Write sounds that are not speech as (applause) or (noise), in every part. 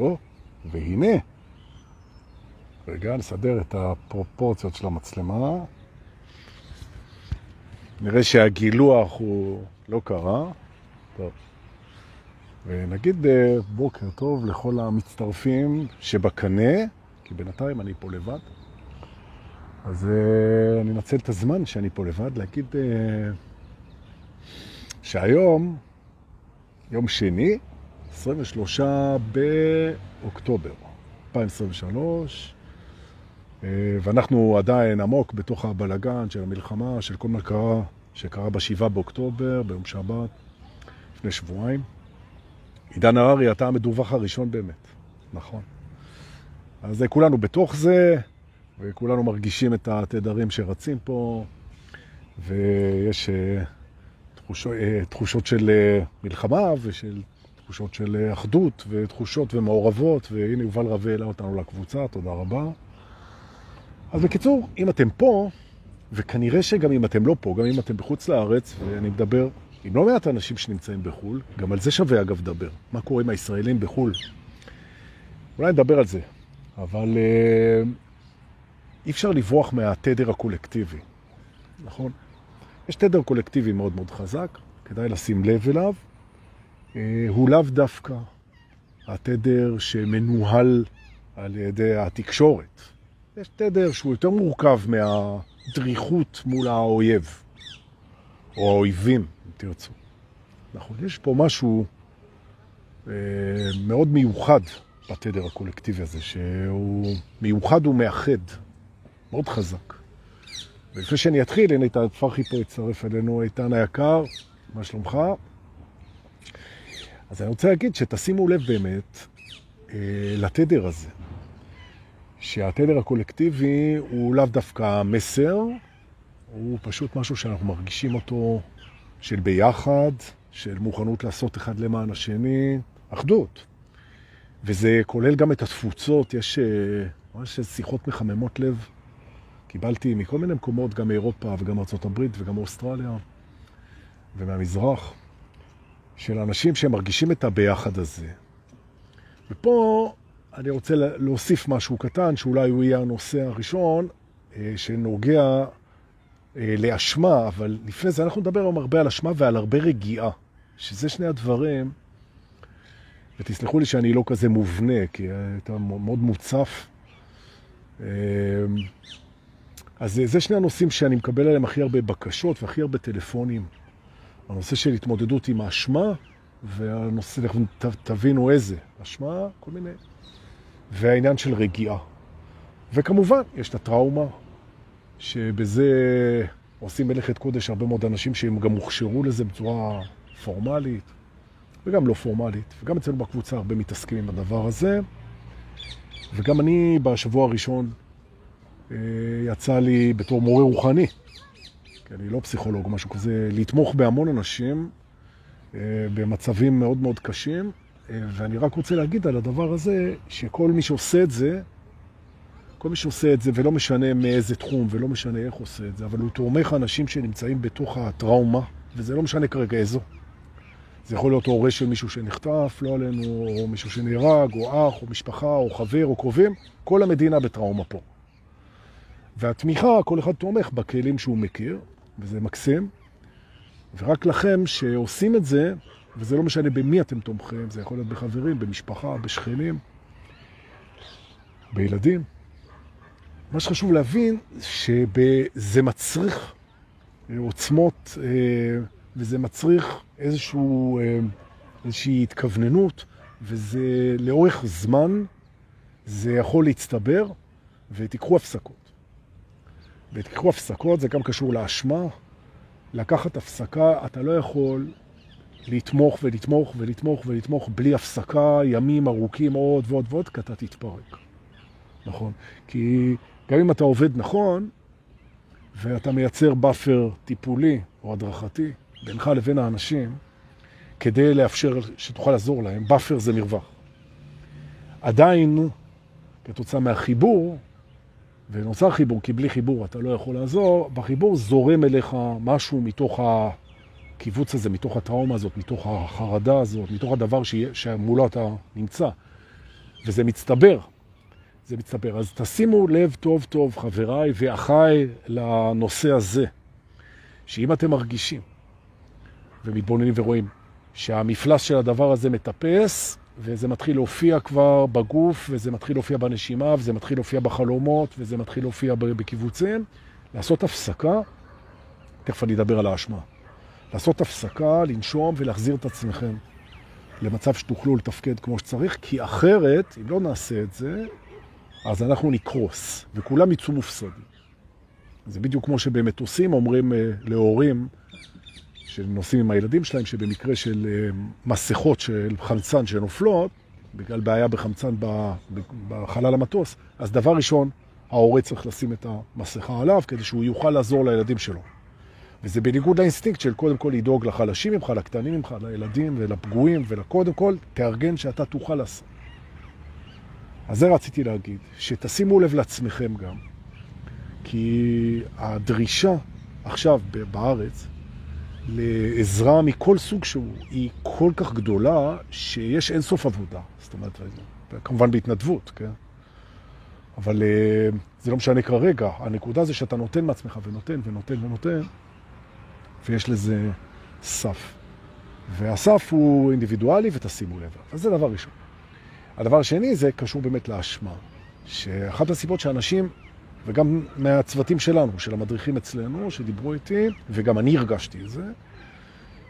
או, והנה. רגע, נסדר את הפרופורציות של המצלמה. נראה שהגילוח הוא לא קרה. טוב. ונגיד אה, בוקר טוב לכל המצטרפים שבקנה, כי בינתיים אני פה לבד. אז uh, אני אנצל את הזמן שאני פה לבד להגיד uh, שהיום, יום שני, 23 באוקטובר 2023, uh, ואנחנו עדיין עמוק בתוך הבלגן של המלחמה, של כל מה קרה, שקרה ב-7 באוקטובר, ביום שבת, לפני שבועיים. עידן הררי, אתה המדווח הראשון באמת, נכון. אז כולנו בתוך זה, וכולנו מרגישים את התדרים שרצים פה, ויש אה, תחושות, אה, תחושות של אה, מלחמה ושל תחושות של אחדות ותחושות ומעורבות, והנה יובל רווה העלה אותנו לקבוצה, תודה רבה. אז בקיצור, אם אתם פה, וכנראה שגם אם אתם לא פה, גם אם אתם בחוץ לארץ, ואני מדבר עם לא מעט אנשים שנמצאים בחו"ל, גם על זה שווה אגב לדבר. מה קורה עם הישראלים בחו"ל? אולי נדבר על זה, אבל אי אפשר לברוח מהתדר הקולקטיבי, נכון? יש תדר קולקטיבי מאוד מאוד חזק, כדאי לשים לב אליו. אה, הוא לאו דווקא התדר שמנוהל על ידי התקשורת. יש תדר שהוא יותר מורכב מהדריכות מול האויב, או האויבים, אם תרצו. נכון, יש פה משהו אה, מאוד מיוחד בתדר הקולקטיבי הזה, שהוא מיוחד ומאחד. מאוד חזק. ולפני שאני אתחיל, הנה איתן פרחי פה הצטרף אלינו, איתן היקר, מה שלומך? אז אני רוצה להגיד שתשימו לב באמת אה, לתדר הזה, שהתדר הקולקטיבי הוא לאו דווקא מסר, הוא פשוט משהו שאנחנו מרגישים אותו של ביחד, של מוכנות לעשות אחד למען השני, אחדות. וזה כולל גם את התפוצות, יש אה, ממש שיחות מחממות לב קיבלתי מכל מיני מקומות, גם מאירופה וגם הברית וגם מאוסטרליה ומהמזרח, של אנשים שמרגישים את הביחד הזה. ופה אני רוצה להוסיף משהו קטן, שאולי הוא יהיה הנושא הראשון, אה, שנוגע אה, לאשמה, אבל לפני זה אנחנו נדבר היום הרבה על אשמה ועל הרבה רגיעה, שזה שני הדברים, ותסלחו לי שאני לא כזה מובנה, כי אתה מאוד מוצף. אה, אז זה שני הנושאים שאני מקבל עליהם הכי הרבה בקשות והכי הרבה טלפונים. הנושא של התמודדות עם האשמה, והנושא, תבינו איזה, אשמה, כל מיני, והעניין של רגיעה. וכמובן, יש את הטראומה, שבזה עושים מלאכת קודש הרבה מאוד אנשים שהם גם הוכשרו לזה בצורה פורמלית, וגם לא פורמלית, וגם אצלנו בקבוצה הרבה מתעסקים עם הדבר הזה. וגם אני בשבוע הראשון אה, יצא לי בתור מורה רוחני, כי אני לא פסיכולוג או משהו כזה, לתמוך בהמון אנשים אה, במצבים מאוד מאוד קשים, אה, ואני רק רוצה להגיד על הדבר הזה, שכל מי שעושה את זה, כל מי שעושה את זה, ולא משנה מאיזה תחום, ולא משנה איך עושה את זה, אבל הוא תורמך אנשים שנמצאים בתוך הטראומה, וזה לא משנה כרגע איזו. זה יכול להיות הורה של מישהו שנחטף, לא עלינו, או מישהו שנהרג, או אח, או משפחה, או חבר, או קרובים, כל המדינה בטראומה פה. והתמיכה, כל אחד תומך בכלים שהוא מכיר, וזה מקסים. ורק לכם שעושים את זה, וזה לא משנה במי אתם תומכים, זה יכול להיות בחברים, במשפחה, בשכנים, בילדים. מה שחשוב להבין, שזה מצריך עוצמות, אה, וזה מצריך איזשהו, אה, איזושהי התכווננות, וזה לאורך זמן, זה יכול להצטבר, ותיקחו הפסקות. ותקחו הפסקות, זה גם קשור לאשמה. לקחת הפסקה, אתה לא יכול לתמוך ולתמוך ולתמוך ולתמוך בלי הפסקה, ימים ארוכים עוד ועוד ועוד, כי אתה תתפרק. נכון? כי גם אם אתה עובד נכון, ואתה מייצר buffer טיפולי או הדרכתי בינך לבין האנשים, כדי לאפשר שתוכל לעזור להם, buffer זה מרווח. עדיין, כתוצאה מהחיבור, ונוצר חיבור, כי בלי חיבור אתה לא יכול לעזור, בחיבור זורם אליך משהו מתוך הקיבוץ הזה, מתוך הטראומה הזאת, מתוך החרדה הזאת, מתוך הדבר שמולו אתה נמצא. וזה מצטבר. זה מצטבר. אז תשימו לב טוב טוב, חבריי ואחיי, לנושא הזה, שאם אתם מרגישים ומתבוננים ורואים שהמפלס של הדבר הזה מטפס, וזה מתחיל להופיע כבר בגוף, וזה מתחיל להופיע בנשימה, וזה מתחיל להופיע בחלומות, וזה מתחיל להופיע בקיבוצים, לעשות הפסקה, תכף אני אדבר על האשמה, לעשות הפסקה, לנשום ולהחזיר את עצמכם למצב שתוכלו לתפקד כמו שצריך, כי אחרת, אם לא נעשה את זה, אז אנחנו נקרוס, וכולם יצאו מופסדים. זה בדיוק כמו שבמטוסים אומרים אה, להורים שנוסעים עם הילדים שלהם, שבמקרה של אה, מסכות של חמצן שנופלות, בגלל בעיה בחמצן בחלל המטוס, אז דבר ראשון, ההורה צריך לשים את המסכה עליו כדי שהוא יוכל לעזור לילדים שלו. וזה בניגוד לאינסטינקט של קודם כל לדאוג לחלשים ממך, לקטנים ממך, לילדים ולפגועים, ולקודם כל תארגן שאתה תוכל לעשות. אז זה רציתי להגיד, שתשימו לב לעצמכם גם, כי הדרישה עכשיו בארץ לעזרה מכל סוג שהוא היא כל כך גדולה שיש אין סוף עבודה. זאת אומרת, כמובן בהתנדבות, כן? אבל אה, זה לא משנה כרגע. הנקודה זה שאתה נותן מעצמך ונותן ונותן ונותן, ויש לזה סף. והסף הוא אינדיבידואלי ותשימו לב. אז זה דבר ראשון. הדבר השני זה קשור באמת לאשמה. שאחת הסיבות שאנשים, וגם מהצוותים שלנו, של המדריכים אצלנו, שדיברו איתי, וגם אני הרגשתי את זה,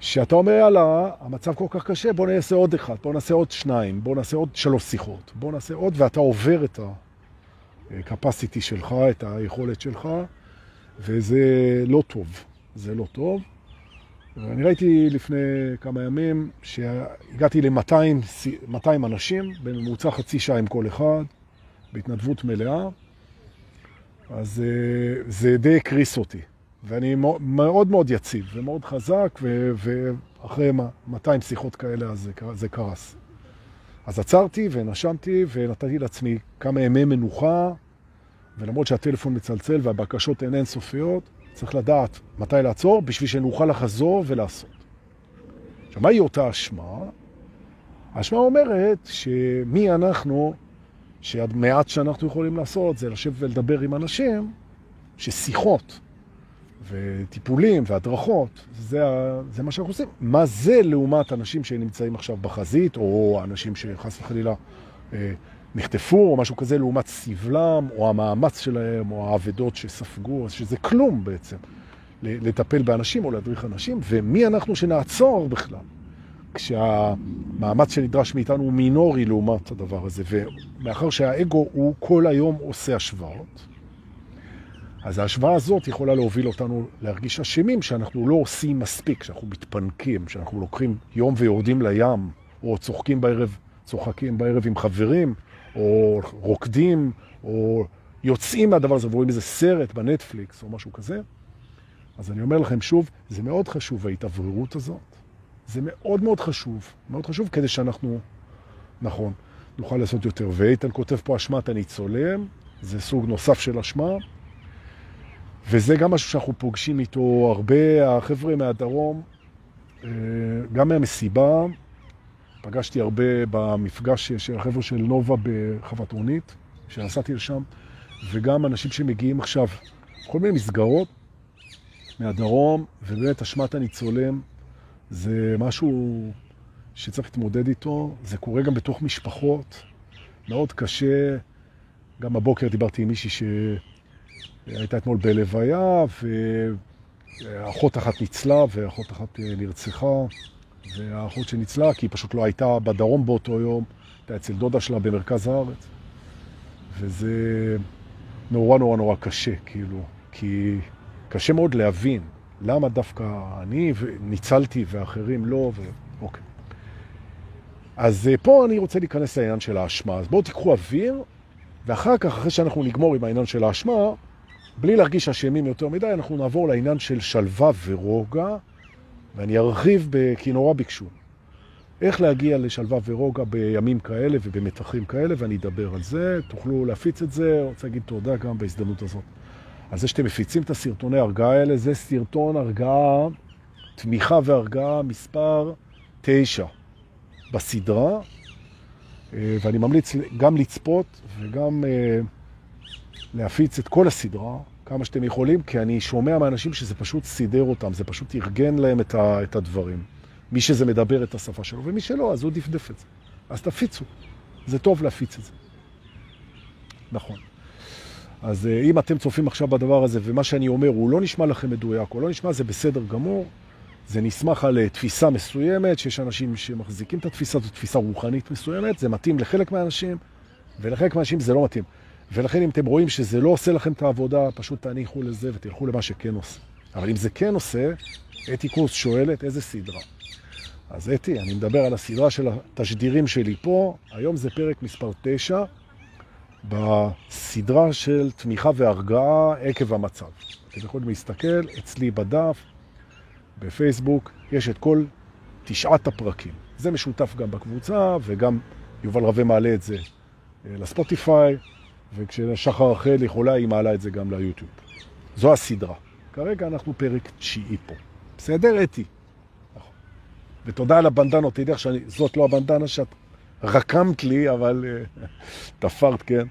שאתה אומר, יאללה, המצב כל כך קשה, בוא נעשה עוד אחד, בוא נעשה עוד שניים, בוא נעשה עוד שלוש שיחות, בוא נעשה עוד, ואתה עובר את ה-capacity שלך, את היכולת שלך, וזה לא טוב. זה לא טוב. אני ראיתי לפני כמה ימים שהגעתי ל-200 אנשים, בממוצע חצי שעה עם כל אחד, בהתנדבות מלאה, אז אה, זה די הקריס אותי. ואני מאוד מאוד יציב ומאוד חזק, ואחרי 200 שיחות כאלה אז זה קרס. אז עצרתי ונשמתי ונתתי לעצמי כמה ימי מנוחה, ולמרות שהטלפון מצלצל והבקשות הן אינסופיות, צריך לדעת מתי לעצור בשביל שנוכל לחזור ולעשות. עכשיו, מהי אותה אשמה? האשמה אומרת שמי אנחנו, שהמעט שאנחנו יכולים לעשות זה לשבת ולדבר עם אנשים, ששיחות וטיפולים והדרכות, זה, זה מה שאנחנו עושים. מה זה לעומת אנשים שנמצאים עכשיו בחזית, או אנשים שחס וחלילה אה, נחטפו או משהו כזה לעומת סבלם או המאמץ שלהם או העבדות שספגו, שזה כלום בעצם לטפל באנשים או להדריך אנשים, ומי אנחנו שנעצור בכלל כשהמאמץ שנדרש מאיתנו הוא מינורי לעומת הדבר הזה, ומאחר שהאגו הוא כל היום עושה השוואות, אז ההשוואה הזאת יכולה להוביל אותנו להרגיש אשמים שאנחנו לא עושים מספיק, שאנחנו מתפנקים, שאנחנו לוקחים יום ויורדים לים, או צוחקים בערב, צוחקים בערב עם חברים, או רוקדים, או יוצאים מהדבר הזה ורואים איזה סרט בנטפליקס או משהו כזה, אז אני אומר לכם שוב, זה מאוד חשוב ההתאווררות הזאת. זה מאוד מאוד חשוב, מאוד חשוב כדי שאנחנו, נכון, נוכל לעשות יותר. ואיתן כותב פה אשמת הניצולים, זה סוג נוסף של אשמה, וזה גם משהו שאנחנו פוגשים איתו הרבה, החבר'ה מהדרום, אה, גם מהמסיבה, פגשתי הרבה במפגש של החבר'ה של נובה בחוות רונית, שנסעתי לשם, וגם אנשים שמגיעים עכשיו, כל מיני מסגרות מהדרום, ובאמת אשמת הניצולים זה משהו שצריך להתמודד איתו, זה קורה גם בתוך משפחות, מאוד קשה. גם הבוקר דיברתי עם מישהי שהייתה אתמול בלוויה, ואחות אחת ניצלה ואחות אחת נרצחה. והאחות שניצלה, כי היא פשוט לא הייתה בדרום באותו יום, הייתה אצל דודה שלה במרכז הארץ. וזה נורא נורא נורא קשה, כאילו, כי קשה מאוד להבין למה דווקא אני ניצלתי ואחרים לא, ואוקיי. אז אה, פה אני רוצה להיכנס לעניין של האשמה. אז בואו תיקחו אוויר, ואחר כך, אחרי שאנחנו נגמור עם העניין של האשמה, בלי להרגיש אשמים יותר מדי, אנחנו נעבור לעניין של שלווה ורוגע, ואני ארחיב, כי נורא ביקשו. איך להגיע לשלווה ורוגע בימים כאלה ובמתחים כאלה, ואני אדבר על זה, תוכלו להפיץ את זה, רוצה להגיד תודה גם בהזדמנות הזאת. על זה שאתם מפיצים את הסרטוני הרגעה האלה, זה סרטון הרגעה, תמיכה והרגעה מספר 9 בסדרה, אה, ואני ממליץ גם לצפות וגם אה, להפיץ את כל הסדרה, כמה שאתם יכולים, כי אני שומע מאנשים שזה פשוט סידר אותם, זה פשוט ארגן להם את, ה, את הדברים. מי שזה מדבר את השפה שלו, ומי שלא, אז הוא דפדף את זה. אז תפיצו, זה טוב להפיץ את זה. נכון. אז אה, אם אתם צופים עכשיו בדבר הזה, ומה שאני אומר הוא לא נשמע לכם מדויק, או לא נשמע, זה בסדר גמור. זה נסמך על תפיסה מסוימת, שיש אנשים שמחזיקים את התפיסה, זו תפיסה רוחנית מסוימת, זה מתאים לחלק מהאנשים, ולחלק מהאנשים זה לא מתאים. ולכן אם אתם רואים שזה לא עושה לכם את העבודה, פשוט תניחו לזה ותלכו למה שכן עושה. אבל אם זה כן עושה, אתי קורס שואלת איזה סדרה. אז אתי, אני מדבר על הסדרה של התשדירים שלי פה, היום זה פרק מספר 9, בסדרה של תמיכה והרגעה עקב המצב. אתם יכולים להסתכל אצלי בדף, בפייסבוק, יש את כל תשעת הפרקים. זה משותף גם בקבוצה, וגם יובל רווה מעלה את זה אה, לספוטיפיי, וכששחר רחל יכולה, היא מעלה את זה גם ליוטיוב. זו הסדרה. כרגע אנחנו פרק תשיעי פה. בסדר, אתי? נכון. ותודה על הבנדנות, תדעי שזאת לא הבנדנה שאת רקמת לי, אבל אה, תפרת, כן?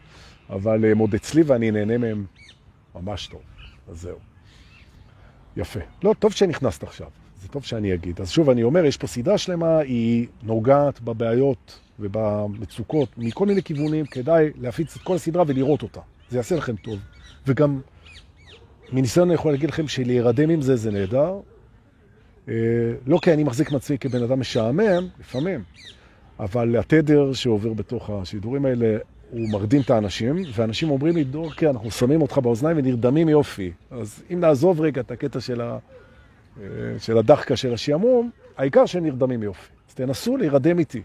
אבל הם עוד אצלי ואני נהנה מהם ממש טוב. אז זהו. יפה. לא, טוב שנכנסת עכשיו. זה טוב שאני אגיד. אז שוב, אני אומר, יש פה סדרה שלמה, היא נוגעת בבעיות ובמצוקות מכל מיני כיוונים. כדאי להפיץ את כל הסדרה ולראות אותה. זה יעשה לכם טוב. וגם מניסיון אני יכול להגיד לכם שלהירדם עם זה זה נהדר. אה, לא כי אני מחזיק מעצמי כבן אדם משעמם, לפעמים, אבל התדר שעובר בתוך השידורים האלה הוא מרדים את האנשים, ואנשים אומרים לי, דורקי, אנחנו שמים אותך באוזניים ונרדמים יופי. אז אם נעזוב רגע את הקטע של, ה... אה, של הדחקה של השעמום, העיקר שהם נרדמים יופי. אז תנסו להירדם איתי.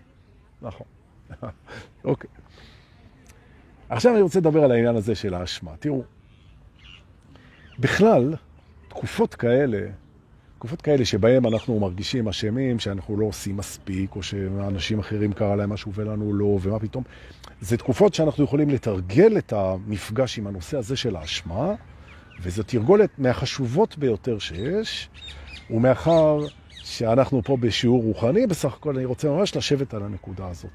נכון. (laughs) אוקיי. עכשיו אני רוצה לדבר על העניין הזה של האשמה. תראו, בכלל, תקופות כאלה, תקופות כאלה שבהם אנחנו מרגישים אשמים, שאנחנו לא עושים מספיק, או שאנשים אחרים קרה להם משהו ולנו לא, ומה פתאום, זה תקופות שאנחנו יכולים לתרגל את המפגש עם הנושא הזה של האשמה, וזו תרגולת מהחשובות ביותר שיש, ומאחר שאנחנו פה בשיעור רוחני, בסך הכל אני רוצה ממש לשבת על הנקודה הזאת.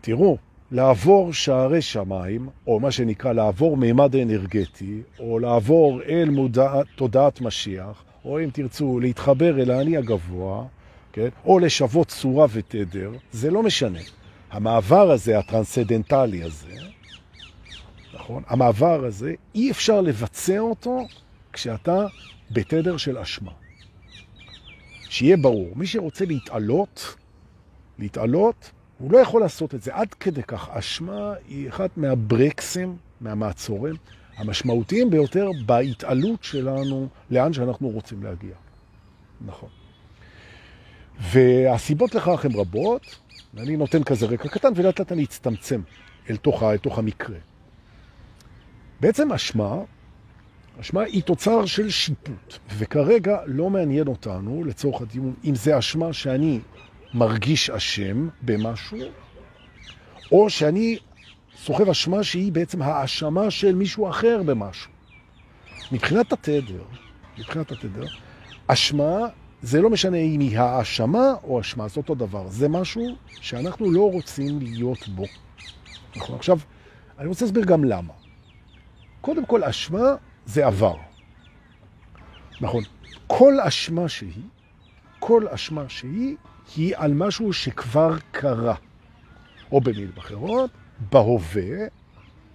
תראו, לעבור שערי שמיים, או מה שנקרא לעבור מימד אנרגטי, או לעבור אל מודע, תודעת משיח, או אם תרצו, להתחבר אל האני הגבוה, כן? או לשוות צורה ותדר, זה לא משנה. המעבר הזה, הטרנסדנטלי הזה, נכון? המעבר הזה, אי אפשר לבצע אותו כשאתה בתדר של אשמה. שיהיה ברור, מי שרוצה להתעלות, להתעלות, הוא לא יכול לעשות את זה. עד כדי כך, אשמה היא אחד מהברקסים, מהמעצורים, המשמעותיים ביותר בהתעלות שלנו לאן שאנחנו רוצים להגיע. נכון. והסיבות לכך הן רבות, ואני נותן כזה רקע קטן, ולאט לאט אני אצטמצם אל תוך, אל תוך המקרה. בעצם אשמה, אשמה היא תוצר של שיפוט, וכרגע לא מעניין אותנו, לצורך הדיון, אם זה אשמה שאני מרגיש אשם במשהו, או שאני סוחב אשמה שהיא בעצם האשמה של מישהו אחר במשהו. מבחינת התדר, מבחינת התדר, אשמה זה לא משנה אם היא האשמה או אשמה, זה אותו דבר. זה משהו שאנחנו לא רוצים להיות בו. נכון, עכשיו, אני רוצה להסביר גם למה. קודם כל, אשמה זה עבר. נכון, כל אשמה שהיא, כל אשמה שהיא, היא על משהו שכבר קרה. או במילים אחרות, בהווה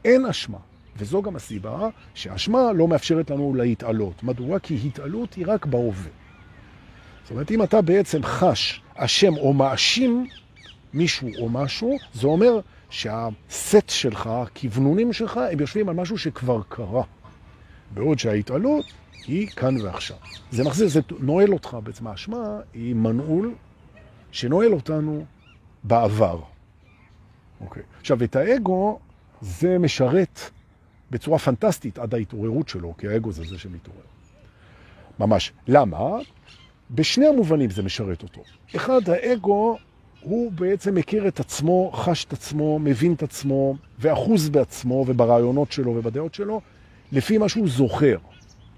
אין אשמה. וזו גם הסיבה שאשמה לא מאפשרת לנו להתעלות. מדוע? כי התעלות היא רק בהווה. זאת אומרת, אם אתה בעצם חש אשם או מאשים מישהו או משהו, זה אומר שהסט שלך, הכוונונים שלך, הם יושבים על משהו שכבר קרה. בעוד שההתעלות היא כאן ועכשיו. זה מחזיר, זה נועל אותך בעצם. האשמה היא מנעול שנועל אותנו בעבר. אוקיי. עכשיו, את האגו זה משרת בצורה פנטסטית עד ההתעוררות שלו, כי האגו זה זה שמתעורר. ממש. למה? בשני המובנים זה משרת אותו. אחד, האגו הוא בעצם מכיר את עצמו, חש את עצמו, מבין את עצמו, ואחוז בעצמו וברעיונות שלו ובדעות שלו, לפי מה שהוא זוכר.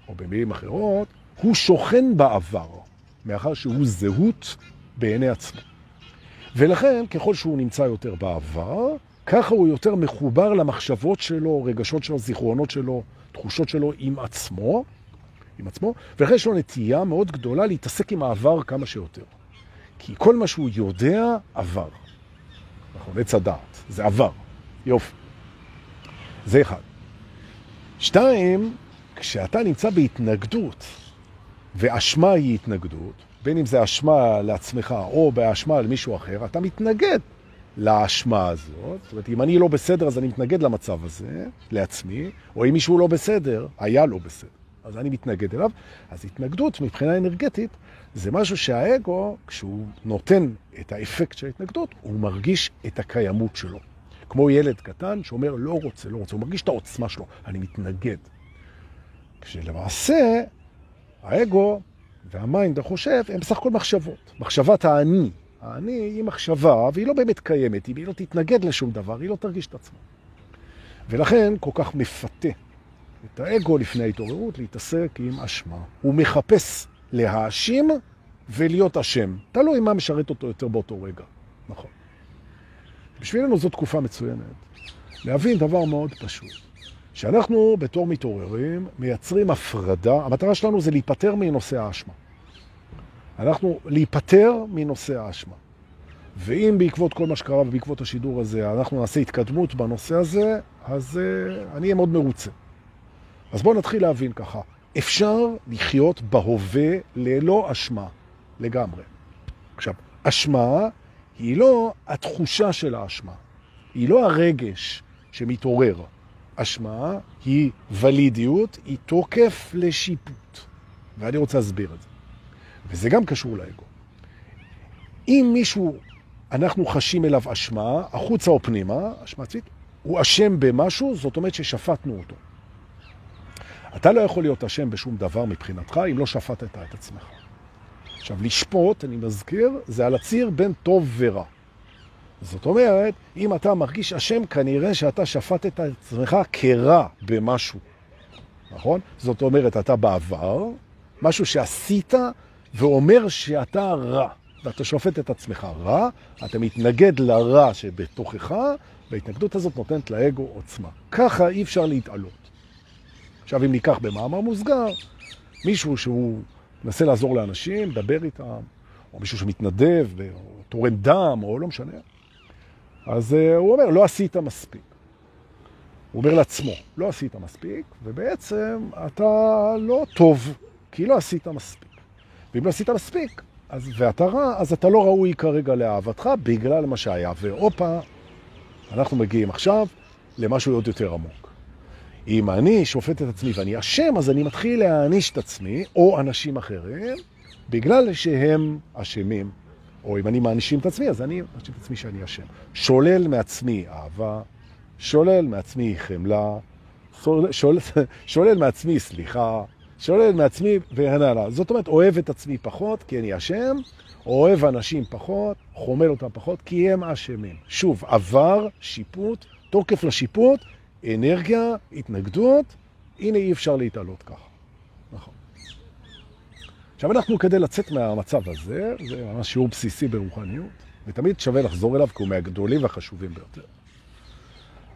או במילים אחרות, הוא שוכן בעבר, מאחר שהוא זהות בעיני עצמו. ולכן, ככל שהוא נמצא יותר בעבר, ככה הוא יותר מחובר למחשבות שלו, רגשות שלו, זיכרונות שלו, תחושות שלו עם עצמו, עם עצמו, ולכן יש לו נטייה מאוד גדולה להתעסק עם העבר כמה שיותר. כי כל מה שהוא יודע, עבר. נכון, עץ הדעת, זה עבר. יופי. זה אחד. שתיים, כשאתה נמצא בהתנגדות, ואשמה היא התנגדות, בין אם זה אשמה לעצמך או באשמה למישהו אחר, אתה מתנגד לאשמה הזאת. זאת אומרת, אם אני לא בסדר, אז אני מתנגד למצב הזה, לעצמי, או אם מישהו לא בסדר, היה לא בסדר, אז אני מתנגד אליו. אז התנגדות מבחינה אנרגטית זה משהו שהאגו, כשהוא נותן את האפקט של ההתנגדות, הוא מרגיש את הקיימות שלו. כמו ילד קטן שאומר לא רוצה, לא רוצה, הוא מרגיש את העוצמה שלו, אני מתנגד. כשלמעשה האגו והמיינד החושב הם בסך הכל מחשבות. מחשבת האני. האני היא מחשבה והיא לא באמת קיימת, היא לא תתנגד לשום דבר, היא לא תרגיש את עצמה. ולכן כל כך מפתה את האגו לפני ההתעוררות להתעסק עם אשמה. הוא מחפש להאשים ולהיות אשם. תלוי מה משרת אותו יותר באותו רגע. נכון. בשבילנו זו תקופה מצוינת. להבין דבר מאוד פשוט. שאנחנו בתור מתעוררים מייצרים הפרדה, המטרה שלנו זה להיפטר מנושא האשמה. אנחנו להיפטר מנושא האשמה. ואם בעקבות כל מה שקרה ובעקבות השידור הזה אנחנו נעשה התקדמות בנושא הזה, אז uh, אני אהיה מאוד מרוצה. אז בואו נתחיל להבין ככה. אפשר לחיות בהווה ללא אשמה לגמרי. עכשיו, אשמה היא לא התחושה של האשמה, היא לא הרגש שמתעורר. אשמה היא ולידיות, היא תוקף לשיפוט. ואני רוצה להסביר את זה. וזה גם קשור לאגו. אם מישהו, אנחנו חשים אליו אשמה, החוצה או פנימה, אשמה עצמית, הוא אשם במשהו, זאת אומרת ששפטנו אותו. אתה לא יכול להיות אשם בשום דבר מבחינתך אם לא שפטת את עצמך. עכשיו, לשפוט, אני מזכיר, זה על הציר בין טוב ורע. זאת אומרת, אם אתה מרגיש אשם, כנראה שאתה שפט את עצמך כרע במשהו, נכון? זאת אומרת, אתה בעבר, משהו שעשית ואומר שאתה רע, ואתה שופט את עצמך רע, אתה מתנגד לרע שבתוכך, וההתנגדות הזאת נותנת לאגו עוצמה. ככה אי אפשר להתעלות. עכשיו, אם ניקח במאמר מוסגר, מישהו שהוא מנסה לעזור לאנשים, דבר איתם, או מישהו שמתנדב, או תורם דם, או לא משנה, אז uh, הוא אומר, לא עשית מספיק. הוא אומר לעצמו, לא עשית מספיק, ובעצם אתה לא טוב, כי לא עשית מספיק. ואם לא עשית מספיק, אז, ואתה רע, אז אתה לא ראוי כרגע לאהבתך בגלל מה שהיה. והופה, אנחנו מגיעים עכשיו למשהו עוד יותר עמוק. אם אני שופט את עצמי ואני אשם, אז אני מתחיל להעניש את עצמי, או אנשים אחרים, בגלל שהם אשמים או אם אני מענישים את עצמי, אז אני מענישים את עצמי שאני אשם. שולל מעצמי אהבה, שולל מעצמי חמלה, שולל, שולל מעצמי סליחה, שולל מעצמי וכן הלאה. זאת אומרת, אוהב את עצמי פחות כי אני אשם, אוהב אנשים פחות, חומל אותם פחות כי הם אשמים. שוב, עבר, שיפוט, תוקף לשיפוט, אנרגיה, התנגדות, הנה אי אפשר להתעלות ככה. עכשיו אנחנו כדי לצאת מהמצב הזה, זה ממש שיעור בסיסי ברוחניות, ותמיד שווה לחזור אליו כי הוא מהגדולים והחשובים ביותר.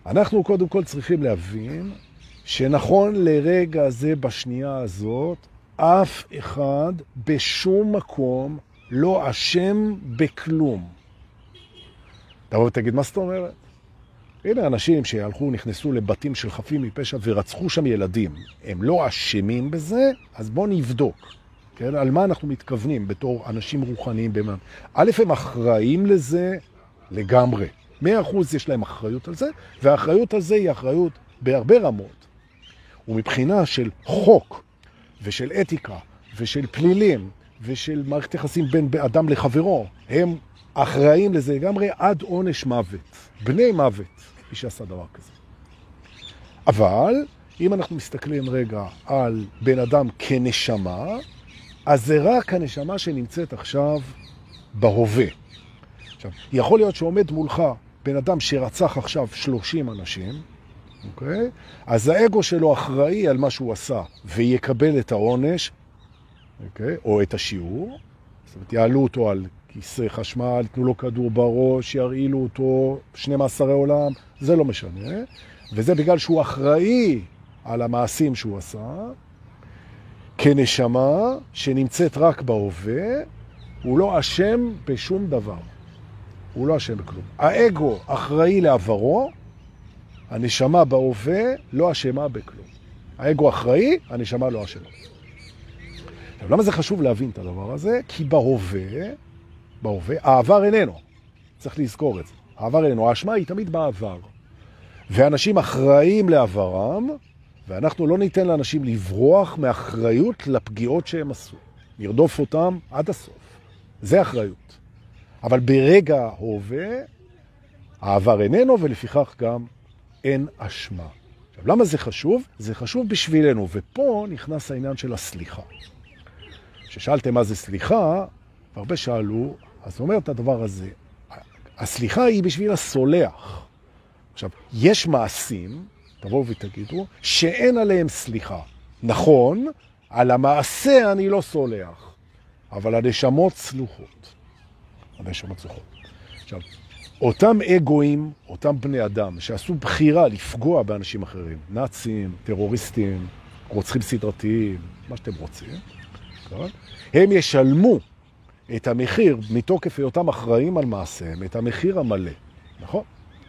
אנחנו קודם כל צריכים להבין שנכון לרגע הזה, בשנייה הזאת, אף אחד בשום מקום לא אשם בכלום. תבוא ותגיד, מה זאת אומרת? הנה אנשים שהלכו, נכנסו לבתים של חפים מפשע ורצחו שם ילדים. הם לא אשמים בזה, אז בואו נבדוק. כן? על מה אנחנו מתכוונים בתור אנשים רוחניים במה? א', הם אחראים לזה לגמרי. 100% יש להם אחריות על זה, והאחריות על זה היא אחריות בהרבה רמות. ומבחינה של חוק ושל אתיקה ושל פלילים ושל מערכת יחסים בין אדם לחברו, הם אחראים לזה לגמרי עד עונש מוות. בני מוות, מי שעשה דבר כזה. אבל אם אנחנו מסתכלים רגע על בן אדם כנשמה, אז זה רק הנשמה שנמצאת עכשיו בהווה. עכשיו, יכול להיות שעומד מולך בן אדם שרצח עכשיו 30 אנשים, אוקיי? אז האגו שלו אחראי על מה שהוא עשה ויקבל את העונש, אוקיי? או את השיעור, זאת אומרת, יעלו אותו על כיסא חשמל, תנו לו כדור בראש, ירעילו אותו, שני מאסרי עולם, זה לא משנה. וזה בגלל שהוא אחראי על המעשים שהוא עשה, כנשמה שנמצאת רק בהווה, הוא לא אשם בשום דבר. הוא לא אשם בכלום. האגו אחראי לעברו, הנשמה בהווה לא אשמה בכלום. האגו אחראי, הנשמה לא אשמה. עכשיו, למה זה חשוב להבין את הדבר הזה? כי בהווה, בהווה, העבר איננו. צריך לזכור את זה. העבר איננו. האשמה היא תמיד בעבר. ואנשים אחראים לעברם, ואנחנו לא ניתן לאנשים לברוח מאחריות לפגיעות שהם עשו. נרדוף אותם עד הסוף. זה אחריות. אבל ברגע ההווה, העבר איננו, ולפיכך גם אין אשמה. עכשיו, למה זה חשוב? זה חשוב בשבילנו, ופה נכנס העניין של הסליחה. כששאלתם מה זה סליחה, והרבה שאלו, אז אומר את הדבר הזה, הסליחה היא בשביל הסולח. עכשיו, יש מעשים, תבואו ותגידו, שאין עליהם סליחה. נכון, על המעשה אני לא סולח, אבל הנשמות סלוחות. הנשמות סלוחות. עכשיו, אותם אגואים, אותם בני אדם שעשו בחירה לפגוע באנשים אחרים, נאצים, טרוריסטים, רוצחים סדרתיים, מה שאתם רוצים, כן? הם ישלמו את המחיר מתוקף היותם אחראים על מעשיהם, את המחיר המלא, נכון?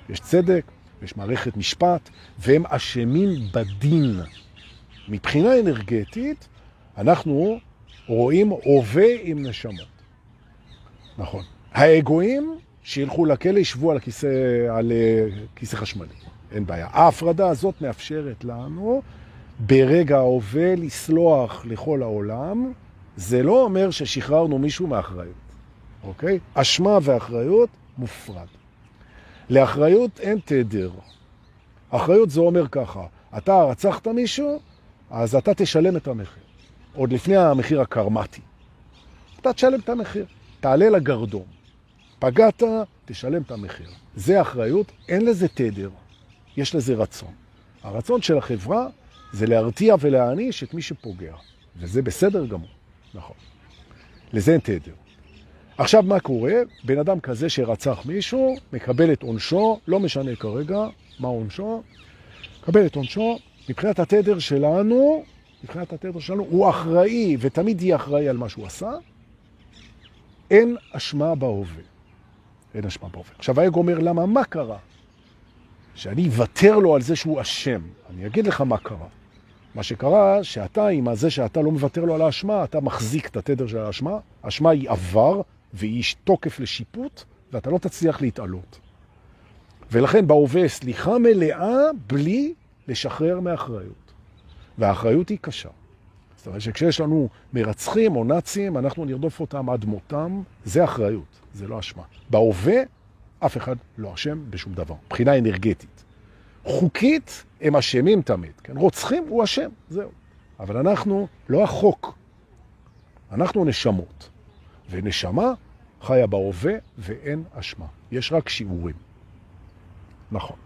יש צדק, יש מערכת משפט, והם אשמים בדין. מבחינה אנרגטית, אנחנו רואים הווה עם נשמות. נכון. האגואים שילכו לכלא, ישבו על כיסא, על אה, כיסא חשמלי. אין בעיה. ההפרדה הזאת מאפשרת לנו ברגע ההווה לסלוח לכל העולם. זה לא אומר ששחררנו מישהו מאחריות, אוקיי? אשמה ואחריות מופרד. לאחריות אין תדר. אחריות זה אומר ככה, אתה רצחת מישהו, אז אתה תשלם את המחיר. עוד לפני המחיר הקרמטי. אתה תשלם את המחיר, תעלה לגרדום. פגעת, תשלם את המחיר. זה אחריות, אין לזה תדר, יש לזה רצון. הרצון של החברה זה להרתיע ולהעניש את מי שפוגע, וזה בסדר גמור, נכון. לזה אין תדר. עכשיו מה קורה? בן אדם כזה שרצח מישהו, מקבל את עונשו, לא משנה כרגע מה עונשו, מקבל את עונשו, מבחינת התדר שלנו, מבחינת התדר שלנו, הוא אחראי ותמיד יהיה אחראי על מה שהוא עשה, אין אשמה בהווה. אין אשמה בהווה. עכשיו האגו אומר, למה? מה קרה? שאני אוותר לו על זה שהוא אשם. אני אגיד לך מה קרה. מה שקרה, שאתה, עם זה שאתה לא מוותר לו על האשמה, אתה מחזיק את התדר של האשמה, האשמה היא עבר, והיא תוקף לשיפוט, ואתה לא תצליח להתעלות. ולכן בהווה סליחה מלאה בלי לשחרר מאחריות. והאחריות היא קשה. זאת אומרת שכשיש לנו מרצחים או נאצים, אנחנו נרדוף אותם עד מותם, זה אחריות, זה לא אשמה. בהווה, אף אחד לא אשם בשום דבר, מבחינה אנרגטית. חוקית, הם אשמים תמיד. כן? רוצחים, הוא אשם, זהו. אבל אנחנו לא החוק, אנחנו נשמות. ונשמה חיה בהווה ואין אשמה. יש רק שיעורים. נכון.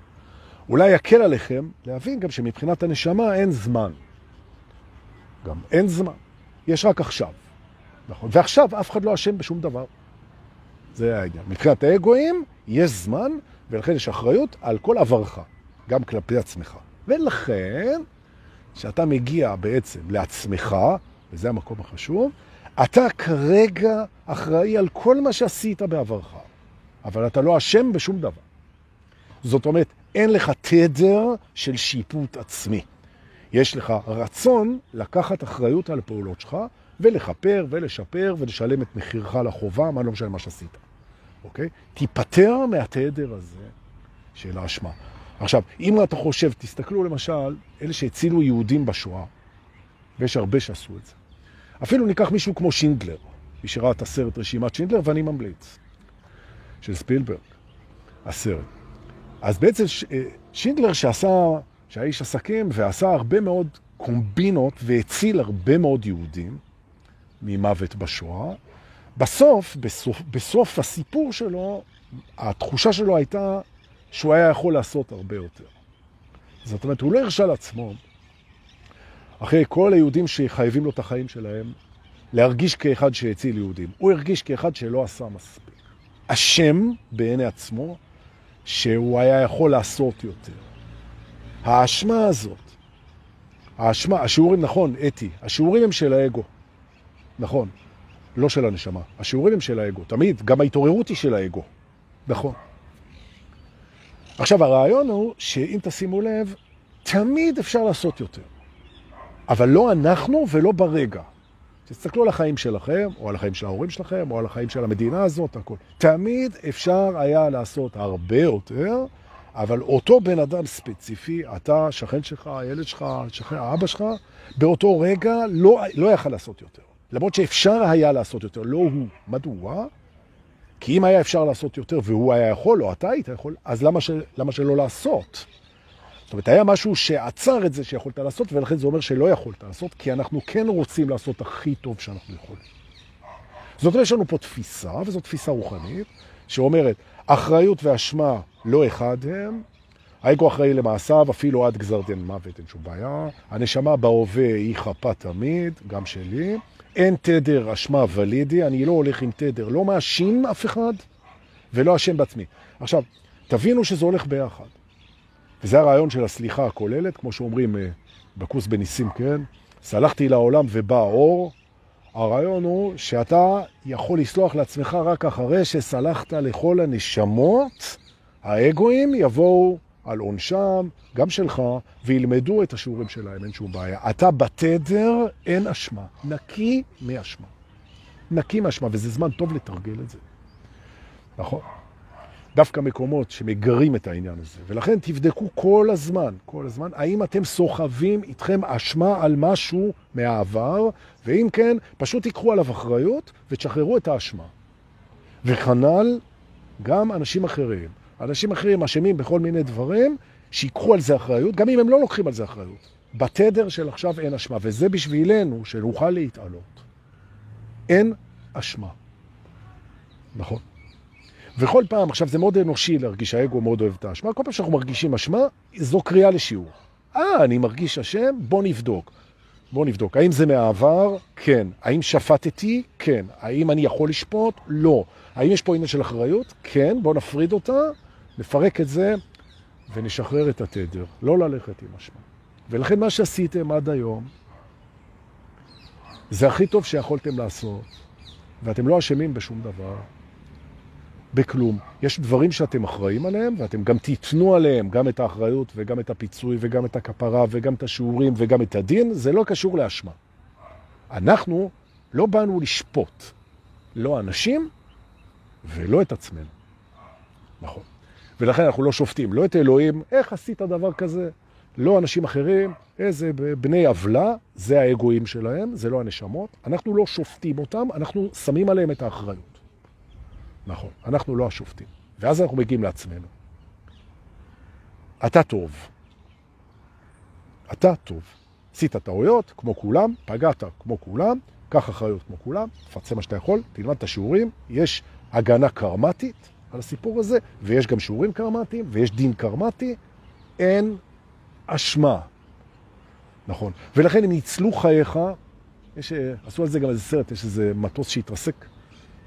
אולי יקל עליכם להבין גם שמבחינת הנשמה אין זמן. גם אין זמן. יש רק עכשיו. נכון. ועכשיו אף אחד לא אשם בשום דבר. זה העניין. מבחינת האגואים יש זמן, ולכן יש אחריות על כל עברך, גם כלפי עצמך. ולכן, כשאתה מגיע בעצם לעצמך, וזה המקום החשוב, אתה כרגע אחראי על כל מה שעשית בעברך, אבל אתה לא אשם בשום דבר. זאת אומרת, אין לך תדר של שיפוט עצמי. יש לך רצון לקחת אחריות על הפעולות שלך, ולחפר ולשפר ולשלם את מחירך לחובה, מה לא משנה מה שעשית. אוקיי? תיפטר מהתדר הזה של האשמה. עכשיו, אם אתה חושב, תסתכלו למשל, אלה שהצילו יהודים בשואה, ויש הרבה שעשו את זה. אפילו ניקח מישהו כמו שינדלר, מי שראה את הסרט רשימת שינדלר, ואני ממליץ, של ספילברג, הסרט. אז בעצם אה, שינדלר שעשה, שהיה איש עסקים ועשה הרבה מאוד קומבינות והציל הרבה מאוד יהודים ממוות בשואה, בסוף, בסוף, בסוף הסיפור שלו, התחושה שלו הייתה שהוא היה יכול לעשות הרבה יותר. זאת אומרת, הוא לא הרשה לעצמו אחרי כל היהודים שחייבים לו את החיים שלהם, להרגיש כאחד שהציל יהודים. הוא הרגיש כאחד שלא עשה מספיק. אשם בעיני עצמו שהוא היה יכול לעשות יותר. האשמה הזאת, האשמה, השיעורים, נכון, אתי, השיעורים הם של האגו. נכון, לא של הנשמה. השיעורים הם של האגו. תמיד, גם ההתעוררות היא של האגו. נכון. עכשיו, הרעיון הוא שאם תשימו לב, תמיד אפשר לעשות יותר. אבל לא אנחנו ולא ברגע. תסתכלו על החיים שלכם, או על החיים של ההורים שלכם, או על החיים של המדינה הזאת, הכל. תמיד אפשר היה לעשות הרבה יותר, אבל אותו בן אדם ספציפי, אתה, שכן שלך, הילד שלך, שכן, האבא שלך, באותו רגע לא, לא יכל לעשות יותר. למרות שאפשר היה לעשות יותר, לא הוא. מדוע? כי אם היה אפשר לעשות יותר והוא היה יכול, או אתה היית יכול, אז למה, ש... למה שלא לעשות? זאת אומרת, היה משהו שעצר את זה שיכולת לעשות, ולכן זה אומר שלא יכולת לעשות, כי אנחנו כן רוצים לעשות הכי טוב שאנחנו יכולים. זאת אומרת, יש לנו פה תפיסה, וזו תפיסה רוחנית, שאומרת, אחריות ואשמה לא אחד הם, האגו אחראי למעשיו, אפילו עד גזר דין מוות, אין שום בעיה. הנשמה בהווה היא חפה תמיד, גם שלי. אין תדר אשמה ולידי, אני לא הולך עם תדר, לא מאשים אף אחד ולא אשם בעצמי. עכשיו, תבינו שזה הולך ביחד. וזה הרעיון של הסליחה הכוללת, כמו שאומרים אה, בקורס בניסים, כן? סלחתי לעולם ובא האור. הרעיון הוא שאתה יכול לסלוח לעצמך רק אחרי שסלחת לכל הנשמות, האגואים יבואו על עונשם, גם שלך, וילמדו את השיעורים שלהם, אין שום בעיה. אתה בתדר, אין אשמה. נקי מאשמה. נקי מאשמה, וזה זמן טוב לתרגל את זה. נכון? דווקא מקומות שמגרים את העניין הזה. ולכן תבדקו כל הזמן, כל הזמן, האם אתם סוחבים איתכם אשמה על משהו מהעבר, ואם כן, פשוט תיקחו עליו אחריות ותשחררו את האשמה. וכנ"ל גם אנשים אחרים. אנשים אחרים אשמים בכל מיני דברים, שיקחו על זה אחריות, גם אם הם לא לוקחים על זה אחריות. בתדר של עכשיו אין אשמה, וזה בשבילנו שנוכל להתעלות. אין אשמה. נכון. וכל פעם, עכשיו זה מאוד אנושי להרגיש, האגו מאוד אוהב את האשמה, כל פעם שאנחנו מרגישים אשמה, זו קריאה לשיעור. אה, אני מרגיש אשם, בוא נבדוק. בוא נבדוק. האם זה מהעבר? כן. האם שפטתי? כן. האם אני יכול לשפוט? לא. האם יש פה עניין של אחריות? כן. בוא נפריד אותה, נפרק את זה ונשחרר את התדר. לא ללכת עם אשמה. ולכן מה שעשיתם עד היום, זה הכי טוב שיכולתם לעשות, ואתם לא אשמים בשום דבר. בכלום. יש דברים שאתם אחראים עליהם, ואתם גם תיתנו עליהם גם את האחריות וגם את הפיצוי וגם את הכפרה וגם את השיעורים וגם את הדין, זה לא קשור לאשמה. אנחנו לא באנו לשפוט, לא אנשים ולא את עצמנו. נכון. ולכן אנחנו לא שופטים, לא את אלוהים, איך עשית דבר כזה? לא אנשים אחרים, איזה בני עוולה, זה האגואים שלהם, זה לא הנשמות. אנחנו לא שופטים אותם, אנחנו שמים עליהם את האחריות. נכון, אנחנו לא השופטים. ואז אנחנו מגיעים לעצמנו. אתה טוב. אתה טוב. עשית טעויות כמו כולם, פגעת כמו כולם, קח אחריות כמו כולם, תפצה מה שאתה יכול, תלמד את השיעורים, יש הגנה קרמטית על הסיפור הזה, ויש גם שיעורים קרמטיים, ויש דין קרמטי, אין אשמה. נכון. ולכן אם ניצלו חייך, יש, עשו על זה גם איזה סרט, יש איזה מטוס שהתרסק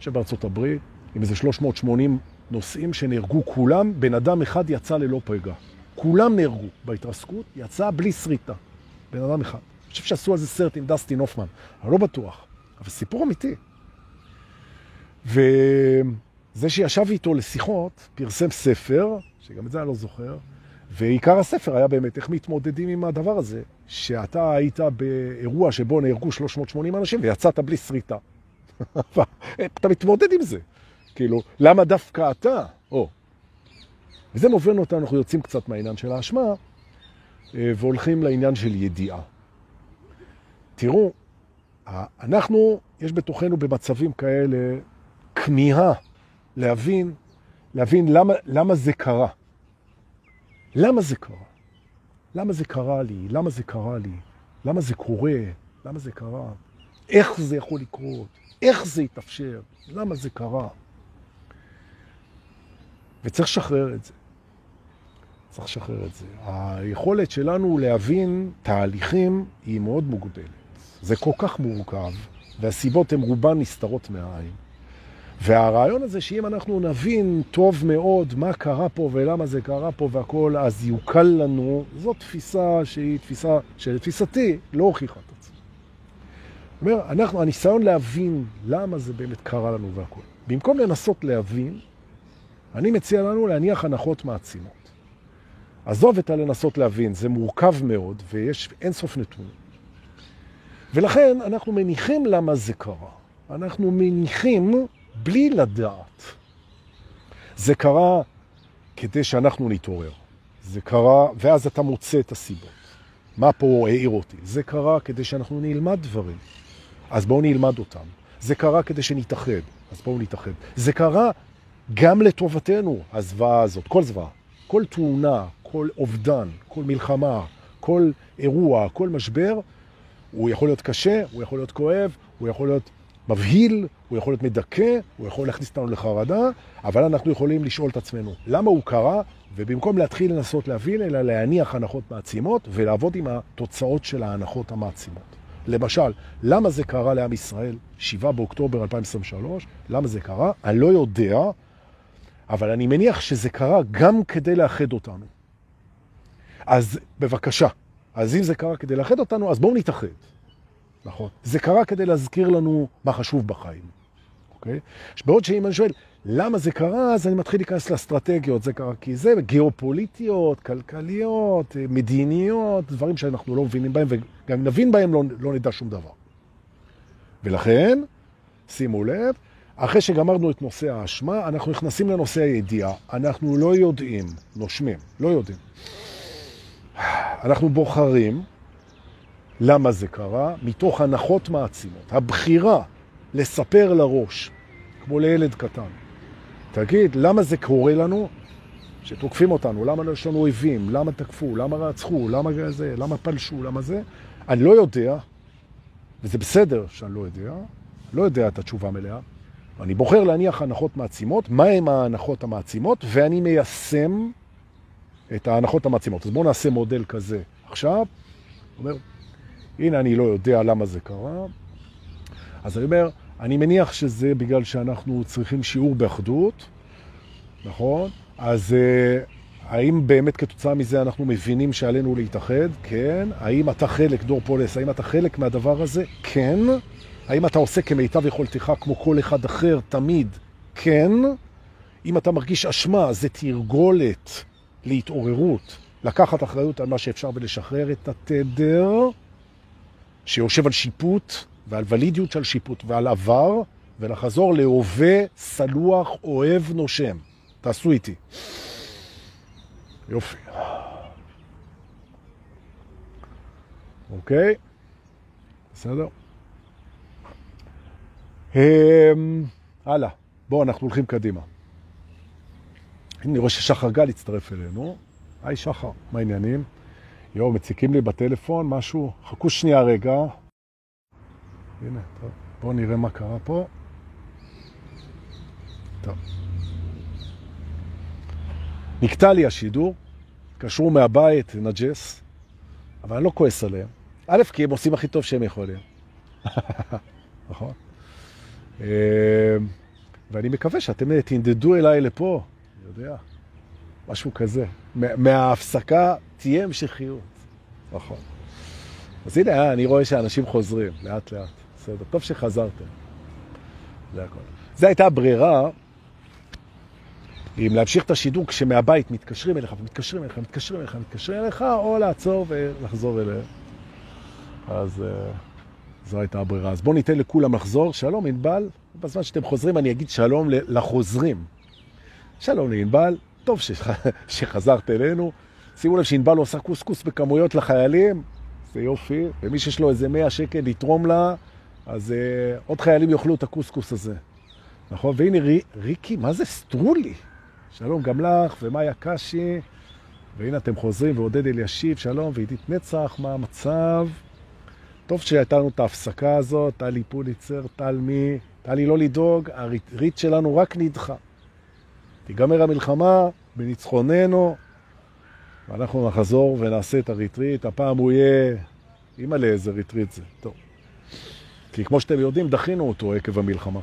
שבארצות הברית, עם איזה 380 נוסעים שנהרגו כולם, בן אדם אחד יצא ללא פגע. כולם נהרגו בהתרסקות, יצא בלי שריטה. בן אדם אחד. אני חושב שעשו על זה סרט עם דסטין הופמן, אני לא בטוח, אבל סיפור אמיתי. וזה שישב איתו לשיחות, פרסם ספר, שגם את זה אני לא זוכר, ועיקר הספר היה באמת איך מתמודדים עם הדבר הזה, שאתה היית באירוע שבו נהרגו 380 אנשים ויצאת בלי שריטה. (laughs) אתה מתמודד עם זה. כאילו, למה דווקא אתה? או. וזה מוביל אותנו, אנחנו יוצאים קצת מהעניין של האשמה, אה, והולכים לעניין של ידיעה. תראו, אנחנו, יש בתוכנו במצבים כאלה כמיהה להבין, להבין למה, למה זה קרה. למה זה קרה? למה זה קרה לי? למה זה קרה לי? למה זה קורה? למה זה קרה? איך זה יכול לקרות? איך זה יתאפשר? למה זה קרה? וצריך לשחרר את זה. צריך לשחרר את זה. היכולת שלנו להבין תהליכים היא מאוד מוגבלת. זה כל כך מורכב, והסיבות הן רובן נסתרות מהעין. והרעיון הזה שאם אנחנו נבין טוב מאוד מה קרה פה ולמה זה קרה פה והכל, אז יוקל לנו, זו תפיסה שהיא תפיסה שלתפיסתי לא הוכיחה את עצמה. זאת אומרת, אנחנו, הניסיון להבין למה זה באמת קרה לנו והכל. במקום לנסות להבין, אני מציע לנו להניח הנחות מעצימות. עזוב את הלנסות להבין, זה מורכב מאוד ויש אינסוף נתונים. ולכן אנחנו מניחים למה זה קרה. אנחנו מניחים בלי לדעת. זה קרה כדי שאנחנו נתעורר. זה קרה, ואז אתה מוצא את הסיבות. מה פה העיר אותי? זה קרה כדי שאנחנו נלמד דברים. אז בואו נלמד אותם. זה קרה כדי שנתאחד, אז בואו נתאחד. זה קרה גם לטובתנו, הזוועה הזאת, כל זוועה, כל תאונה, כל אובדן, כל מלחמה, כל אירוע, כל משבר, הוא יכול להיות קשה, הוא יכול להיות כואב, הוא יכול להיות מבהיל, הוא יכול להיות מדכא, הוא יכול להכניס אותנו לחרדה, אבל אנחנו יכולים לשאול את עצמנו, למה הוא קרה? ובמקום להתחיל לנסות להבין, אלא להניח הנחות מעצימות ולעבוד עם התוצאות של ההנחות המעצימות. למשל, למה זה קרה לעם ישראל 7 באוקטובר 2023? למה זה קרה? אני לא יודע, אבל אני מניח שזה קרה גם כדי לאחד אותנו. אז בבקשה, אז אם זה קרה כדי לאחד אותנו, אז בואו נתאחד. נכון. זה קרה כדי להזכיר לנו מה חשוב בחיים. אוקיי? בעוד שאם אני שואל, למה זה קרה, אז אני מתחיל להיכנס לאסטרטגיות. זה קרה כי זה גיאופוליטיות, כלכליות, מדיניות, דברים שאנחנו לא מבינים בהם, וגם אם נבין בהם לא, לא נדע שום דבר. ולכן, שימו לב, אחרי שגמרנו את נושא האשמה, אנחנו נכנסים לנושא הידיעה. אנחנו לא יודעים, נושמים, לא יודעים. אנחנו בוחרים למה זה קרה, מתוך הנחות מעצימות. הבחירה לספר לראש, כמו לילד קטן, תגיד, למה זה קורה לנו? שתוקפים אותנו, למה יש לנו אויבים, למה תקפו, למה רצחו, למה זה, למה פלשו, למה זה? אני לא יודע, וזה בסדר שאני לא יודע, לא יודע את התשובה מלאה. אני בוחר להניח הנחות מעצימות, מהם ההנחות המעצימות, ואני מיישם את ההנחות המעצימות. אז בואו נעשה מודל כזה. עכשיו, אומר, הנה אני לא יודע למה זה קרה. אז אני אומר, אני מניח שזה בגלל שאנחנו צריכים שיעור באחדות, נכון? אז uh, האם באמת כתוצאה מזה אנחנו מבינים שעלינו להתאחד? כן. האם אתה חלק, דור פולס, האם אתה חלק מהדבר הזה? כן. האם אתה עושה כמיטב יכולתך כמו כל אחד אחר תמיד? כן. אם אתה מרגיש אשמה, זה תרגולת להתעוררות, לקחת אחריות על מה שאפשר ולשחרר את התדר. שיושב על שיפוט ועל ולידיות של שיפוט ועל עבר, ולחזור להווה סלוח, אוהב, נושם. תעשו איתי. יופי. אוקיי? בסדר? הם... הלאה. בואו, אנחנו הולכים קדימה. אני רואה ששחר גל הצטרף אלינו. היי שחר, מה העניינים? יואו, מציקים לי בטלפון, משהו. חכו שנייה רגע. הנה, טוב. בואו נראה מה קרה פה. טוב. נקטע לי השידור, קשרו מהבית, נג'ס, אבל אני לא כועס עליהם. א', כי הם עושים הכי טוב שהם יכולים. (laughs) נכון? אמ, ואני מקווה שאתם תנדדו אליי לפה, אני יודע, משהו כזה. מההפסקה תהיה המשכיות. נכון. אז הנה, אני רואה שאנשים חוזרים, לאט לאט. בסדר, טוב שחזרתם. זה הכל. זו הייתה הברירה, אם להמשיך את השידור כשמהבית מתקשרים אליך ומתקשרים אליך, מתקשרים אליך, מתקשרים אליך, או לעצור ולחזור אליהם. אז uh, זו הייתה הברירה. אז בואו ניתן לכולם לחזור. שלום, ענבל. בזמן שאתם חוזרים אני אגיד שלום לחוזרים. שלום לענבל, טוב (laughs) שחזרת אלינו. שימו לב שענבל עושה קוסקוס בכמויות לחיילים, זה יופי, ומי שיש לו איזה 100 שקל לתרום לה, אז uh, עוד חיילים יאכלו את הקוסקוס הזה. נכון? והנה רי, ריקי, מה זה סטרולי? שלום גם לך, ומאיה קשי, והנה אתם חוזרים, ועודד אלישיב, שלום, ועידית נצח, מה המצב? טוב שהייתה לנו את ההפסקה הזאת, טלי פוליצר, טל מי, טלי לא לדאוג, הריטריט שלנו רק נדחה. תיגמר המלחמה בניצחוננו, ואנחנו נחזור ונעשה את הריטריט. הפעם הוא יהיה... אימא'לה איזה ריטריט זה. טוב. כי כמו שאתם יודעים, דחינו אותו עקב המלחמה.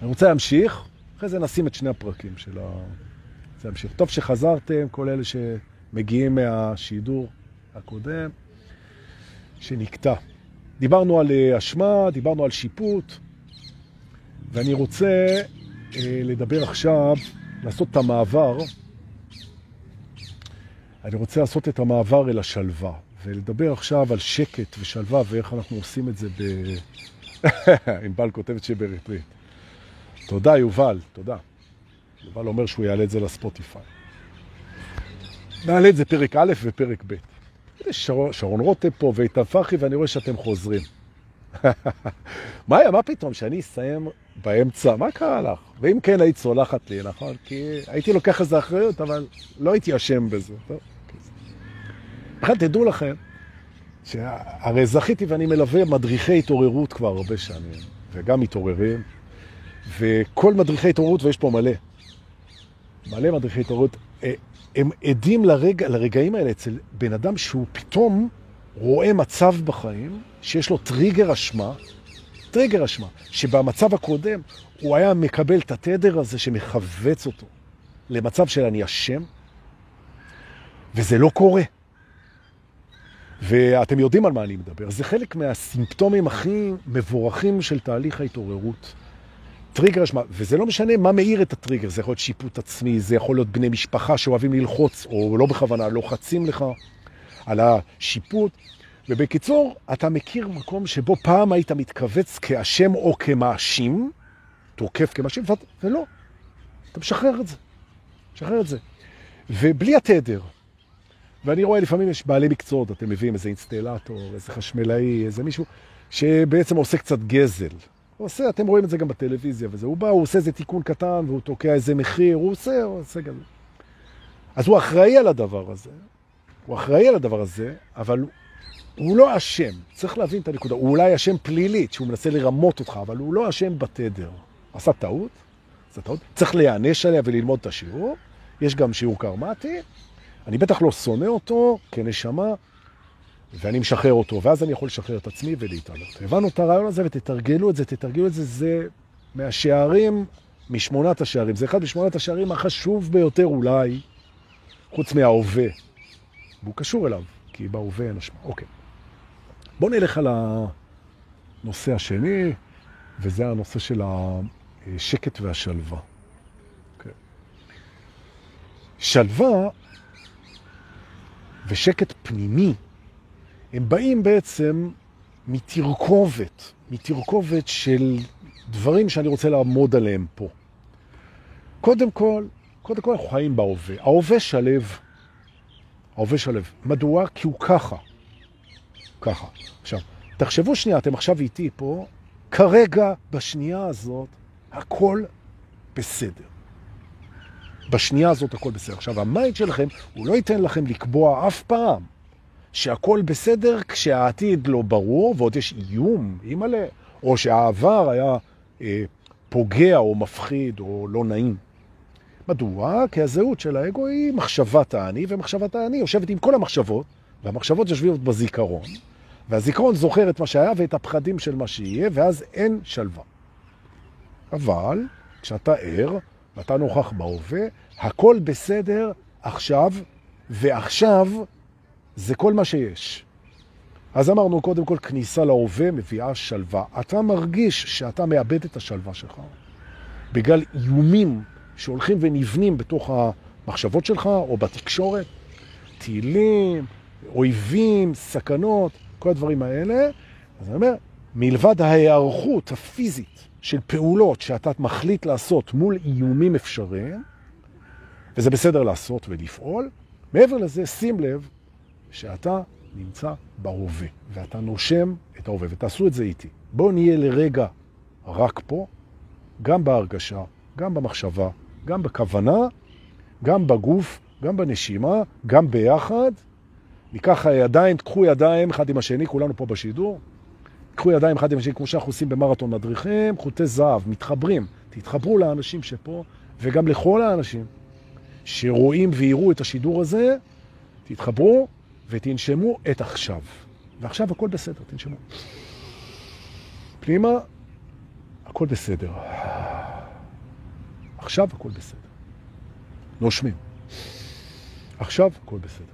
אני רוצה להמשיך, אחרי זה נשים את שני הפרקים של ה... זה ימשיך. טוב שחזרתם, כל אלה שמגיעים מהשידור הקודם, שנקטע. דיברנו על אה, אשמה, דיברנו על שיפוט, ואני רוצה אה, לדבר עכשיו, לעשות את המעבר, אני רוצה לעשות את המעבר אל השלווה, ולדבר עכשיו על שקט ושלווה ואיך אנחנו עושים את זה ב... (laughs) ענבל כותבת שבריטריט. תודה, יובל, תודה. יובל אומר שהוא יעלה את זה לספוטיפיי. נעלה את זה פרק א' ופרק ב'. שרון, שרון רוטב פה ואיתן פרחי, ואני רואה שאתם חוזרים. (laughs) מה, מה פתאום, שאני אסיים באמצע, מה קרה לך? ואם כן, היית סולחת לי, נכון? כי הייתי לוקח איזה אחריות, אבל לא הייתי אשם בזה. בכלל, תדעו לכם, שהרי זכיתי ואני מלווה מדריכי התעוררות כבר הרבה שנים, וגם מתעוררים, וכל מדריכי התעוררות, ויש פה מלא, מלא מדריכי התעוררות, אה, הם עדים לרגע, לרגעים האלה אצל בן אדם שהוא פתאום רואה מצב בחיים שיש לו טריגר אשמה, טריגר אשמה, שבמצב הקודם הוא היה מקבל את התדר הזה שמחווץ אותו למצב של אני אשם, וזה לא קורה. ואתם יודעים על מה אני מדבר. זה חלק מהסימפטומים הכי מבורכים של תהליך ההתעוררות. טריגר אשמה, וזה לא משנה מה מאיר את הטריגר, זה יכול להיות שיפוט עצמי, זה יכול להיות בני משפחה שאוהבים ללחוץ, או לא בכוונה, לוחצים לך על השיפוט. ובקיצור, אתה מכיר מקום שבו פעם היית מתכווץ כאשם או כמאשים, תוקף כמאשים, ולא, אתה משחרר את זה, משחרר את זה. ובלי התדר, ואני רואה לפעמים יש בעלי מקצועות, אתם מביאים איזה אינסטלטור, איזה חשמלאי, איזה מישהו, שבעצם עושה קצת גזל. הוא עושה, אתם רואים את זה גם בטלוויזיה וזה. הוא בא, הוא עושה איזה תיקון קטן, והוא תוקע איזה מחיר, הוא עושה, הוא עושה גם... אז הוא אחראי על הדבר הזה. הוא אחראי על הדבר הזה, אבל הוא לא אשם. צריך להבין את הנקודה. הוא אולי אשם פלילית, שהוא מנסה לרמות אותך, אבל הוא לא אשם בתדר. עשה טעות, עשה טעות. צריך להיענש עליה וללמוד את השיעור. יש גם שיעור קרמטי. אני בטח לא שונא אותו כנשמה, ואני משחרר אותו, ואז אני יכול לשחרר את עצמי ולהתעלות. הבנו את הרעיון הזה ותתרגלו את זה, תתרגלו את זה, זה מהשערים, משמונת השערים. זה אחד משמונת השערים החשוב ביותר אולי, חוץ מההווה. והוא קשור אליו, כי בהווה אין אשמה. אוקיי. בואו נלך על הנושא השני, וזה הנושא של השקט והשלווה. אוקיי. שלווה ושקט פנימי הם באים בעצם מתרכובת, מתרכובת של דברים שאני רוצה לעמוד עליהם פה. קודם כל, קודם כל אנחנו חיים בהווה. ההווה שלב. ההווה שלב. מדוע? כי הוא ככה. ככה. עכשיו, תחשבו שנייה, אתם עכשיו איתי פה, כרגע, בשנייה הזאת, הכל בסדר. בשנייה הזאת הכל בסדר. עכשיו, ה mind שלכם, הוא לא ייתן לכם לקבוע אף פעם שהכל בסדר כשהעתיד לא ברור, ועוד יש איום, אימא'לה, או שהעבר היה אה, פוגע או מפחיד או לא נעים. מדוע? כי הזהות של האגו היא מחשבת האני, ומחשבת האני יושבת עם כל המחשבות, והמחשבות יושבות בזיכרון, והזיכרון זוכר את מה שהיה ואת הפחדים של מה שיהיה, ואז אין שלווה. אבל כשאתה ער, ואתה נוכח בהווה, הכל בסדר עכשיו, ועכשיו זה כל מה שיש. אז אמרנו קודם כל, כניסה להווה מביאה שלווה. אתה מרגיש שאתה מאבד את השלווה שלך בגלל איומים שהולכים ונבנים בתוך המחשבות שלך או בתקשורת, טילים, אויבים, סכנות, כל הדברים האלה. אז אני אומר, מלבד ההיערכות הפיזית של פעולות שאתה מחליט לעשות מול איומים אפשריים, וזה בסדר לעשות ולפעול, מעבר לזה, שים לב שאתה נמצא בהווה, ואתה נושם את ההווה, ותעשו את זה איתי. בואו נהיה לרגע רק פה, גם בהרגשה, גם במחשבה, גם בכוונה, גם בגוף, גם בנשימה, גם ביחד. ניקח ידיים, תקחו ידיים אחד עם השני, כולנו פה בשידור. תקחו ידיים אחד עם השני, כמו שאנחנו עושים במרתון מדריכים, חוטי זהב, מתחברים. תתחברו לאנשים שפה, וגם לכל האנשים שרואים ויראו את השידור הזה, תתחברו ותנשמו את עכשיו. ועכשיו הכל בסדר, תנשמו. פנימה, הכל בסדר. עכשיו הכל בסדר. נושמים. עכשיו הכל בסדר.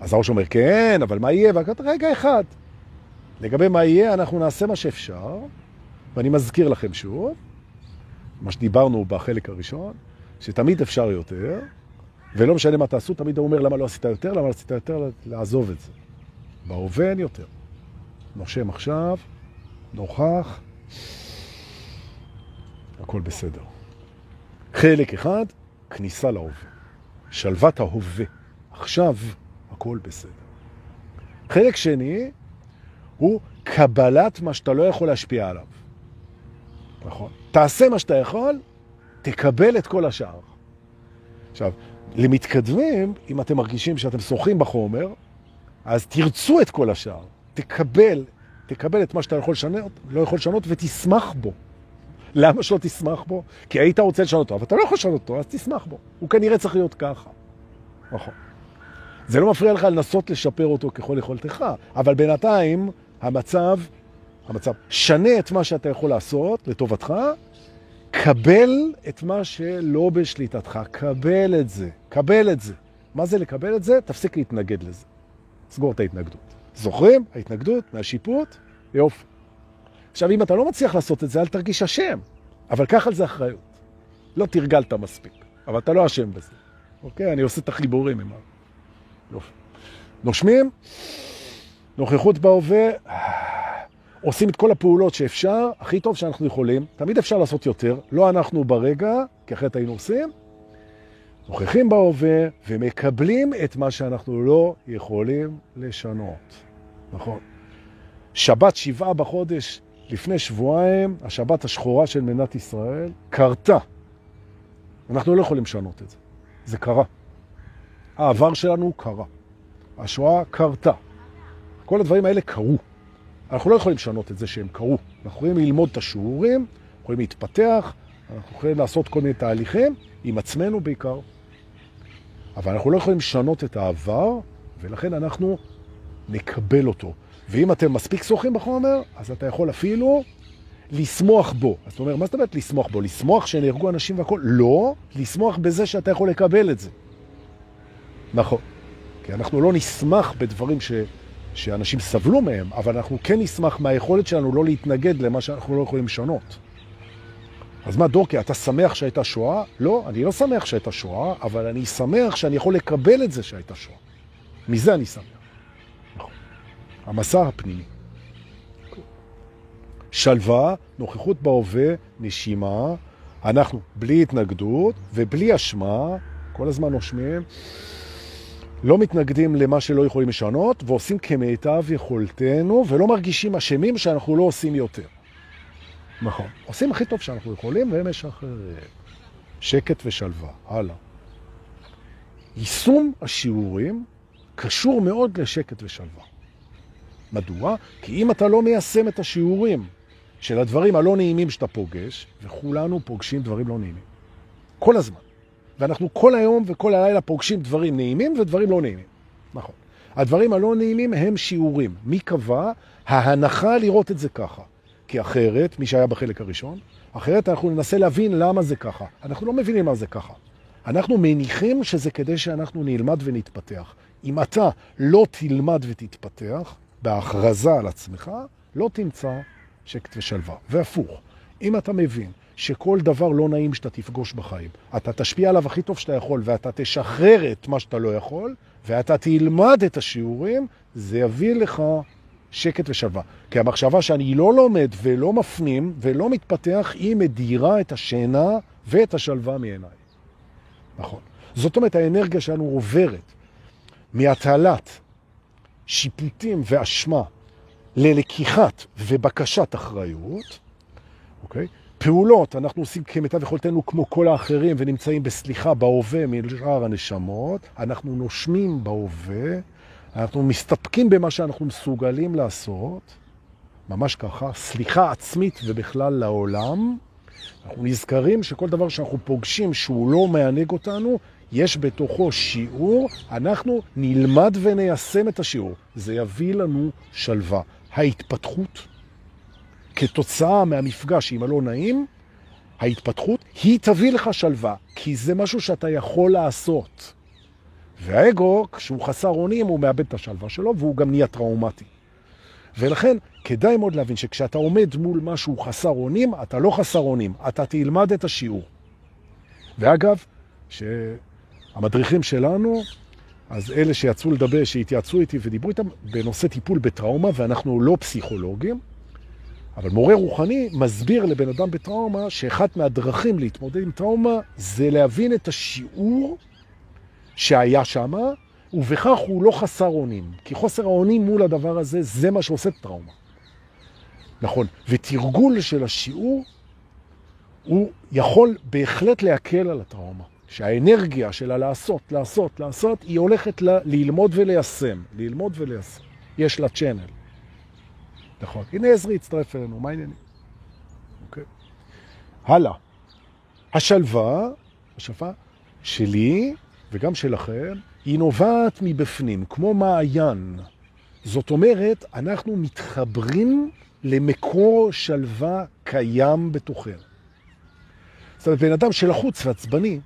אז הראש אומר, כן, אבל מה יהיה? ואתה רגע אחד. לגבי מה יהיה, אנחנו נעשה מה שאפשר, ואני מזכיר לכם שוב, מה שדיברנו בחלק הראשון, שתמיד אפשר יותר, ולא משנה מה תעשו, תמיד הוא אומר למה לא עשית יותר, למה לא עשית יותר, לעזוב את זה. בהווה אין יותר. נושם עכשיו, נוכח, הכל בסדר. חלק אחד, כניסה להווה. שלוות ההווה. עכשיו הכל בסדר. חלק שני הוא קבלת מה שאתה לא יכול להשפיע עליו. נכון. תעשה מה שאתה יכול, תקבל את כל השאר. עכשיו, למתקדמים, אם אתם מרגישים שאתם שוחים בחומר, אז תרצו את כל השאר. תקבל, תקבל את מה שאתה יכול לשנות, לא יכול לשנות ותשמח בו. למה שלא תשמח בו? כי היית רוצה לשנות אותו, אבל אתה לא יכול לשנות אותו, אז תשמח בו. הוא כנראה צריך להיות ככה. נכון. זה לא מפריע לך לנסות לשפר אותו ככל יכולתך, אבל בינתיים המצב, המצב, שנה את מה שאתה יכול לעשות לטובתך, קבל את מה שלא בשליטתך, קבל את זה, קבל את זה. מה זה לקבל את זה? תפסיק להתנגד לזה. סגור את ההתנגדות. זוכרים? ההתנגדות מהשיפוט? יופי. עכשיו, אם אתה לא מצליח לעשות את זה, אל תרגיש אשם, אבל קח על זה אחריות. לא תרגלת מספיק, אבל אתה לא אשם בזה. אוקיי? אני עושה את החיבורים עם ה... יופי. נושמים, נוכחות בהווה, עושים את כל הפעולות שאפשר, הכי טוב שאנחנו יכולים. תמיד אפשר לעשות יותר, לא אנחנו ברגע, כי אחרת היינו עושים. נוכחים בהווה ומקבלים את מה שאנחנו לא יכולים לשנות. נכון. שבת שבעה בחודש לפני שבועיים, השבת השחורה של מדינת ישראל, קרתה. אנחנו לא יכולים לשנות את זה. זה קרה. העבר שלנו קרה. השואה קרתה. כל הדברים האלה קרו. אנחנו לא יכולים לשנות את זה שהם קרו. אנחנו יכולים ללמוד את השיעורים, יכולים להתפתח, אנחנו יכולים לעשות כל מיני תהליכים, עם עצמנו בעיקר. אבל אנחנו לא יכולים לשנות את העבר, ולכן אנחנו נקבל אותו. ואם אתם מספיק שוחים בחומר, אז אתה יכול אפילו לשמוח בו. זאת אומרת, מה זאת אומרת לשמוח בו? לשמוח שנהרגו אנשים והכל? לא, לשמוח בזה שאתה יכול לקבל את זה. נכון. כי אנחנו לא נשמח בדברים ש... שאנשים סבלו מהם, אבל אנחנו כן נשמח מהיכולת שלנו לא להתנגד למה שאנחנו לא יכולים לשנות. אז מה, דורקי, אתה שמח שהייתה שואה? לא, אני לא שמח שהייתה שואה, אבל אני שמח שאני יכול לקבל את זה שהייתה שואה. מזה אני שמח. נכון. המסע הפנימי. שלווה, נוכחות בהווה, נשימה, אנחנו בלי התנגדות ובלי אשמה, כל הזמן נושמים, לא מתנגדים למה שלא יכולים לשנות, ועושים כמיטב יכולתנו, ולא מרגישים אשמים שאנחנו לא עושים יותר. נכון. עושים הכי טוב שאנחנו יכולים, והם משחררים. שקט ושלווה. הלאה. יישום השיעורים קשור מאוד לשקט ושלווה. מדוע? כי אם אתה לא מיישם את השיעורים של הדברים הלא נעימים שאתה פוגש, וכולנו פוגשים דברים לא נעימים. כל הזמן. ואנחנו כל היום וכל הלילה פוגשים דברים נעימים ודברים לא נעימים. נכון. הדברים הלא נעימים הם שיעורים. מי קבע? ההנחה לראות את זה ככה. כי אחרת, מי שהיה בחלק הראשון, אחרת אנחנו ננסה להבין למה זה ככה. אנחנו לא מבינים מה זה ככה. אנחנו מניחים שזה כדי שאנחנו נלמד ונתפתח. אם אתה לא תלמד ותתפתח בהכרזה על עצמך, לא תמצא שקט ושלווה. והפוך, אם אתה מבין שכל דבר לא נעים שאתה תפגוש בחיים, אתה תשפיע עליו הכי טוב שאתה יכול, ואתה תשחרר את מה שאתה לא יכול, ואתה תלמד את השיעורים, זה יביא לך שקט ושלווה. כי המחשבה שאני לא לומד ולא מפנים ולא מתפתח, היא מדירה את השינה ואת השלווה מעיניי. נכון. זאת אומרת, האנרגיה שלנו עוברת מהטלת שיפוטים ואשמה ללקיחת ובקשת אחריות, אוקיי? פעולות אנחנו עושים כמיטב יכולתנו כמו כל האחרים ונמצאים בסליחה בהווה משאר הנשמות, אנחנו נושמים בהווה, אנחנו מסתפקים במה שאנחנו מסוגלים לעשות, ממש ככה, סליחה עצמית ובכלל לעולם. אנחנו נזכרים שכל דבר שאנחנו פוגשים שהוא לא מענג אותנו, יש בתוכו שיעור, אנחנו נלמד וניישם את השיעור. זה יביא לנו שלווה. ההתפתחות כתוצאה מהמפגש עם הלא נעים, ההתפתחות, היא תביא לך שלווה, כי זה משהו שאתה יכול לעשות. והאגו, כשהוא חסר אונים, הוא מאבד את השלווה שלו, והוא גם נהיה טראומטי. ולכן, כדאי מאוד להבין שכשאתה עומד מול משהו חסר אונים, אתה לא חסר אונים, אתה תלמד את השיעור. ואגב, שהמדריכים שלנו, אז אלה שיצאו לדבר, שהתייעצו איתי ודיברו איתם בנושא טיפול בטראומה, ואנחנו לא פסיכולוגים, אבל מורה רוחני מסביר לבן אדם בטראומה שאחת מהדרכים להתמודד עם טראומה זה להבין את השיעור שהיה שם, ובכך הוא לא חסר אונים. כי חוסר האונים מול הדבר הזה, זה מה שעושה טראומה. נכון. ותרגול של השיעור, הוא יכול בהחלט להקל על הטראומה. שהאנרגיה שלה לעשות, לעשות, לעשות, היא הולכת ל- ללמוד וליישם. ללמוד וליישם. יש לה צ'אנל. נכון. הנה עזרי הצטרף אלינו, מה העניינים? אוקיי. הלאה. השלווה, השלווה שלי וגם שלכם, היא נובעת מבפנים, כמו מעיין. זאת אומרת, אנחנו מתחברים למקור שלווה קיים בתוכנו. זאת אומרת, בן אדם שלחוץ ועצבני,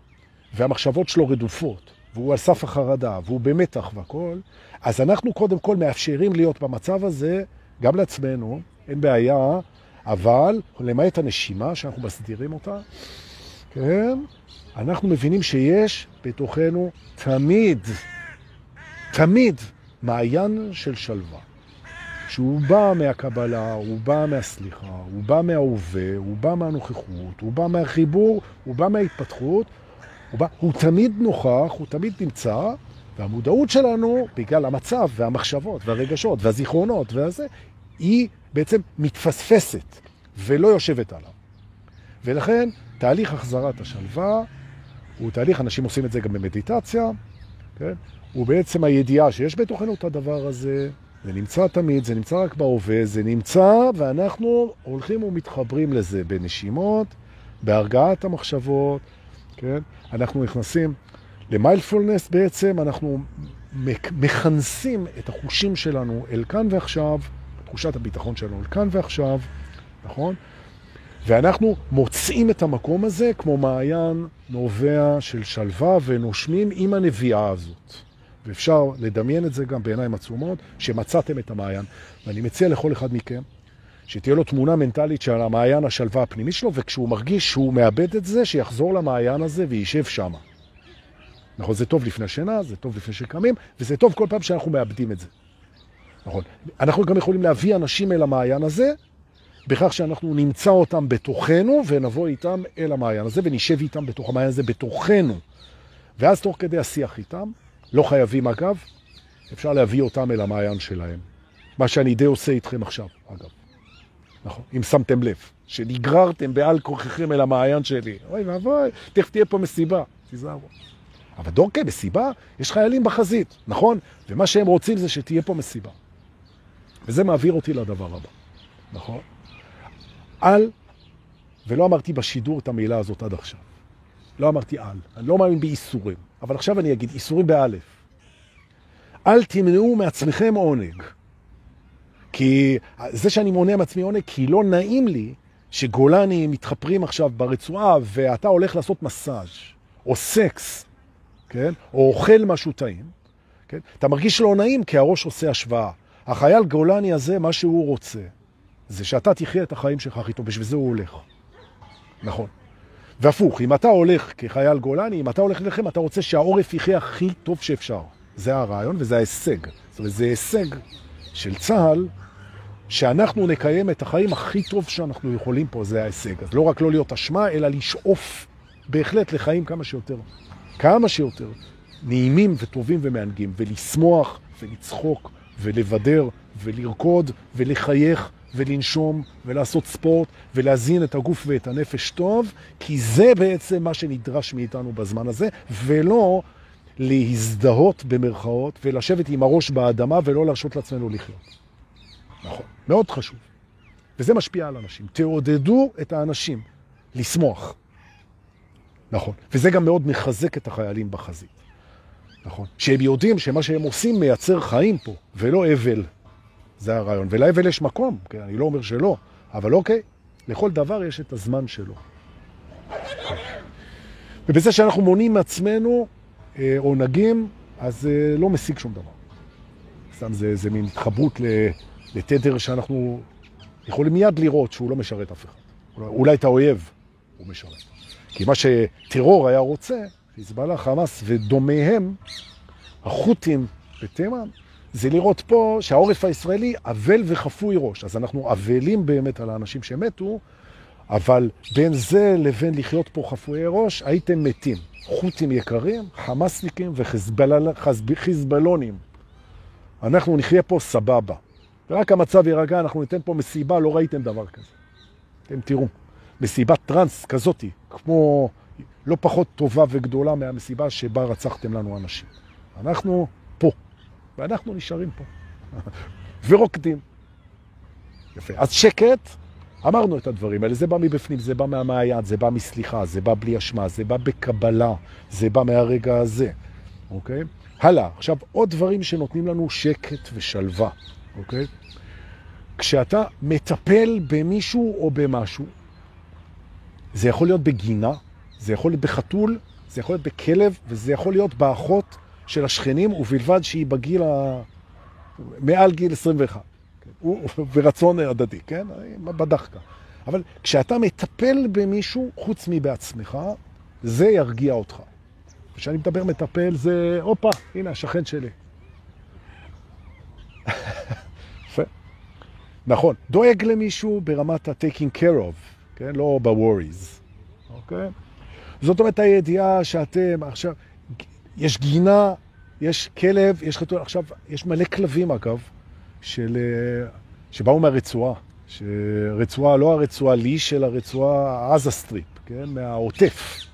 והמחשבות שלו רדופות, והוא על סף החרדה, והוא במתח והכל, אז אנחנו קודם כל מאפשרים להיות במצב הזה גם לעצמנו, אין בעיה, אבל למעט הנשימה שאנחנו מסדירים אותה, כן, אנחנו מבינים שיש בתוכנו תמיד, תמיד מעיין של שלווה. שהוא בא מהקבלה, הוא בא מהסליחה, הוא בא מההווה, הוא בא מהנוכחות, הוא בא מהחיבור, הוא בא מההתפתחות, הוא, בא, הוא תמיד נוכח, הוא תמיד נמצא, והמודעות שלנו, בגלל המצב והמחשבות והרגשות והזיכרונות והזה, היא בעצם מתפספסת ולא יושבת עליו. ולכן תהליך החזרת השלווה הוא תהליך, אנשים עושים את זה גם במדיטציה, כן? הוא בעצם הידיעה שיש בתוכנו את הדבר הזה, זה נמצא תמיד, זה נמצא רק בהווה, זה נמצא ואנחנו הולכים ומתחברים לזה בנשימות, בהרגעת המחשבות, כן? אנחנו נכנסים למיילפולנס בעצם, אנחנו מכנסים את החושים שלנו אל כאן ועכשיו, תחושת הביטחון שלנו אל כאן ועכשיו, נכון? ואנחנו מוצאים את המקום הזה כמו מעיין נובע של שלווה ונושמים עם הנביאה הזאת. ואפשר לדמיין את זה גם בעיניים עצומות, שמצאתם את המעיין. ואני מציע לכל אחד מכם שתהיה לו תמונה מנטלית של המעיין השלווה הפנימית שלו, וכשהוא מרגיש שהוא מאבד את זה, שיחזור למעיין הזה וישב שם. נכון, זה טוב לפני שינה, זה טוב לפני שקמים, וזה טוב כל פעם שאנחנו מאבדים את זה. נכון. אנחנו גם יכולים להביא אנשים אל המעיין הזה, בכך שאנחנו נמצא אותם בתוכנו, ונבוא איתם אל המעיין הזה, ונשב איתם בתוך המעיין הזה בתוכנו. ואז תוך כדי השיח איתם, לא חייבים אגב, אפשר להביא אותם אל המעיין שלהם. מה שאני די עושה איתכם עכשיו, אגב. נכון, אם שמתם לב, שנגררתם בעל כוחכם אל המעיין שלי. אוי ואבוי, תכף תהיה פה מסיבה, תיזהרו. אבל דורקה, מסיבה, יש חיילים בחזית, נכון? ומה שהם רוצים זה שתהיה פה מסיבה. וזה מעביר אותי לדבר הבא, נכון? על, ולא אמרתי בשידור את המילה הזאת עד עכשיו. לא אמרתי על, אני לא מאמין באיסורים, אבל עכשיו אני אגיד איסורים באלף. אל תמנעו מעצמכם עונג. כי זה שאני מונע מעצמי עונג, כי לא נעים לי שגולני מתחפרים עכשיו ברצועה ואתה הולך לעשות מסאז' או סקס, כן? או אוכל משהו טעים, כן? אתה מרגיש לא נעים כי הראש עושה השוואה. החייל גולני הזה, מה שהוא רוצה, זה שאתה תחיה את החיים שלך הכי טוב, בשביל זה הוא הולך. נכון. והפוך, אם אתה הולך כחייל גולני, אם אתה הולך לכם, אתה רוצה שהעורף יחיה הכי טוב שאפשר. זה הרעיון וזה ההישג. זאת אומרת, זה הישג של צה"ל, שאנחנו נקיים את החיים הכי טוב שאנחנו יכולים פה, זה ההישג. אז לא רק לא להיות אשמה, אלא לשאוף בהחלט לחיים כמה שיותר, כמה שיותר נעימים וטובים ומענגים, ולשמוח ולצחוק ולבדר ולרקוד ולחייך ולנשום ולעשות ספורט ולהזין את הגוף ואת הנפש טוב, כי זה בעצם מה שנדרש מאיתנו בזמן הזה, ולא להזדהות במרכאות ולשבת עם הראש באדמה ולא להרשות לעצמנו לחיות. נכון, מאוד חשוב. וזה משפיע על אנשים. תעודדו את האנשים לשמוח. נכון. וזה גם מאוד מחזק את החיילים בחזית. נכון. שהם יודעים שמה שהם עושים מייצר חיים פה, ולא אבל. זה הרעיון. ולאבל יש מקום, כן? אני לא אומר שלא, אבל אוקיי, לכל דבר יש את הזמן שלו. ובזה שאנחנו מונים מעצמנו אה, עונגים, אז אה, לא משיג שום דבר. סתם זה, זה מין התחברות לתדר שאנחנו יכולים מיד לראות שהוא לא משרת אף אחד. אולי את האויב הוא משרת. כי מה שטרור היה רוצה, חיזבאללה, חמאס ודומיהם, החות'ים בתימן, זה לראות פה שהעורף הישראלי אבל וחפוי ראש. אז אנחנו אבלים באמת על האנשים שמתו, אבל בין זה לבין לחיות פה חפויי ראש, הייתם מתים. חות'ים יקרים, חמאסניקים וחיזבאלונים. אנחנו נחיה פה סבבה. ורק המצב יירגע, אנחנו ניתן פה מסיבה, לא ראיתם דבר כזה. אתם תראו, מסיבת טרנס כזאתי, כמו לא פחות טובה וגדולה מהמסיבה שבה רצחתם לנו אנשים. אנחנו פה, ואנחנו נשארים פה, (laughs) ורוקדים. יפה. אז שקט, אמרנו את הדברים האלה, זה בא מבפנים, זה בא מהמעיין, זה בא מסליחה, זה בא בלי אשמה, זה בא בקבלה, זה בא מהרגע הזה, אוקיי? הלאה, עכשיו עוד דברים שנותנים לנו שקט ושלווה, אוקיי? כשאתה מטפל במישהו או במשהו, זה יכול להיות בגינה, זה יכול להיות בחתול, זה יכול להיות בכלב, וזה יכול להיות באחות של השכנים, ובלבד שהיא בגיל ה... מעל גיל 21. כן? (laughs) ורצון הדדי, כן? בדחקה. אבל כשאתה מטפל במישהו, חוץ מבעצמך, זה ירגיע אותך. כשאני מדבר מטפל זה, הופה, הנה השכן שלי. (laughs) נכון, דואג למישהו ברמת ה-taking care of, כן? לא ב-worries, אוקיי? זאת אומרת הידיעה שאתם עכשיו, יש גינה, יש כלב, יש חתול, עכשיו, יש מלא כלבים אגב, של, אה, שבאו מהרצועה, שרצועה, לא הרצועה לי, של הרצועה עזה strip, כן? מהעוטף.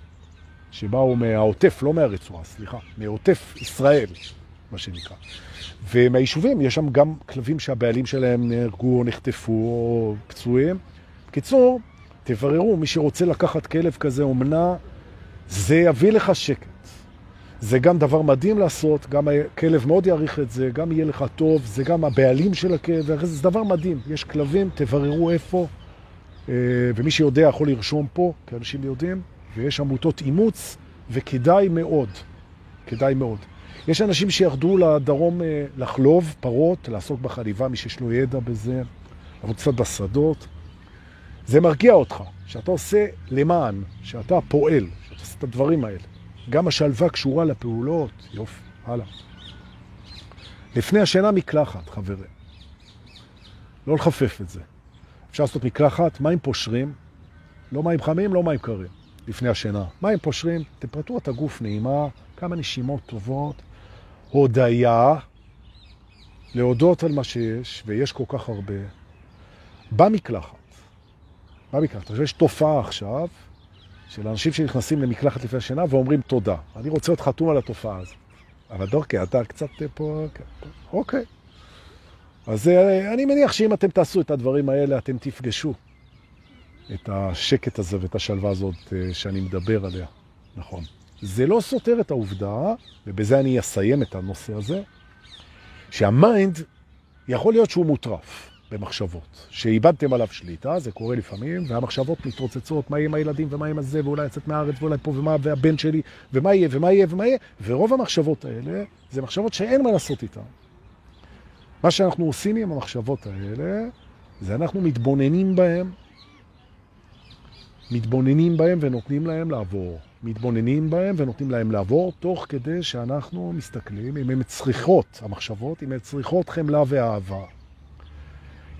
שבאו מהעוטף, לא מהרצועה, סליחה, מעוטף ישראל, מה שנקרא. ומהיישובים יש שם גם כלבים שהבעלים שלהם נהרגו נחטפו או פצועים. בקיצור, תבררו, מי שרוצה לקחת כלב כזה אומנה, זה יביא לך שקט. זה גם דבר מדהים לעשות, גם הכלב מאוד יעריך את זה, גם יהיה לך טוב, זה גם הבעלים של הכלב, זה דבר מדהים. יש כלבים, תבררו איפה, אה, ומי שיודע יכול לרשום פה, כי אנשים יודעים. ויש עמותות אימוץ, וכדאי מאוד, כדאי מאוד. יש אנשים שירדו לדרום אה, לחלוב פרות, לעסוק בחליבה, מי שיש לו ידע בזה, לעבוד קצת בשדות. זה מרגיע אותך, שאתה עושה למען, שאתה פועל, עושה את הדברים האלה. גם השלווה קשורה לפעולות, יופי, הלאה. לפני השינה מקלחת, חברים. לא לחפף את זה. אפשר לעשות מקלחת, מים פושרים, לא מים חמים, לא מים קרים. לפני השינה. מים פושרים, טמפרטורת הגוף נעימה, כמה נשימות טובות, הודיה, להודות על מה שיש, ויש כל כך הרבה, במקלחת. במקלחת. יש תופעה עכשיו של אנשים שנכנסים למקלחת לפני השינה ואומרים תודה. אני רוצה להיות חתום על התופעה הזאת. אבל דורקי, אתה קצת פה... אוקיי. אז אה, אני מניח שאם אתם תעשו את הדברים האלה, אתם תפגשו את השקט הזה ואת השלווה הזאת אה, שאני מדבר עליה. נכון. זה לא סותר את העובדה, ובזה אני אסיים את הנושא הזה, שהמיינד יכול להיות שהוא מוטרף במחשבות, שאיבדתם עליו שליטה, זה קורה לפעמים, והמחשבות מתרוצצות, מה יהיה עם הילדים ומה עם הזה, ואולי יצאת מהארץ ואולי פה ומה, והבן שלי, ומה יהיה ומה יהיה ומה יהיה, ורוב המחשבות האלה זה מחשבות שאין מה לעשות איתן. מה שאנחנו עושים עם המחשבות האלה, זה אנחנו מתבוננים בהן מתבוננים בהם ונותנים להם לעבור. מתבוננים בהם ונותנים להם לעבור, תוך כדי שאנחנו מסתכלים אם הן צריכות, המחשבות, אם הן צריכות חמלה ואהבה.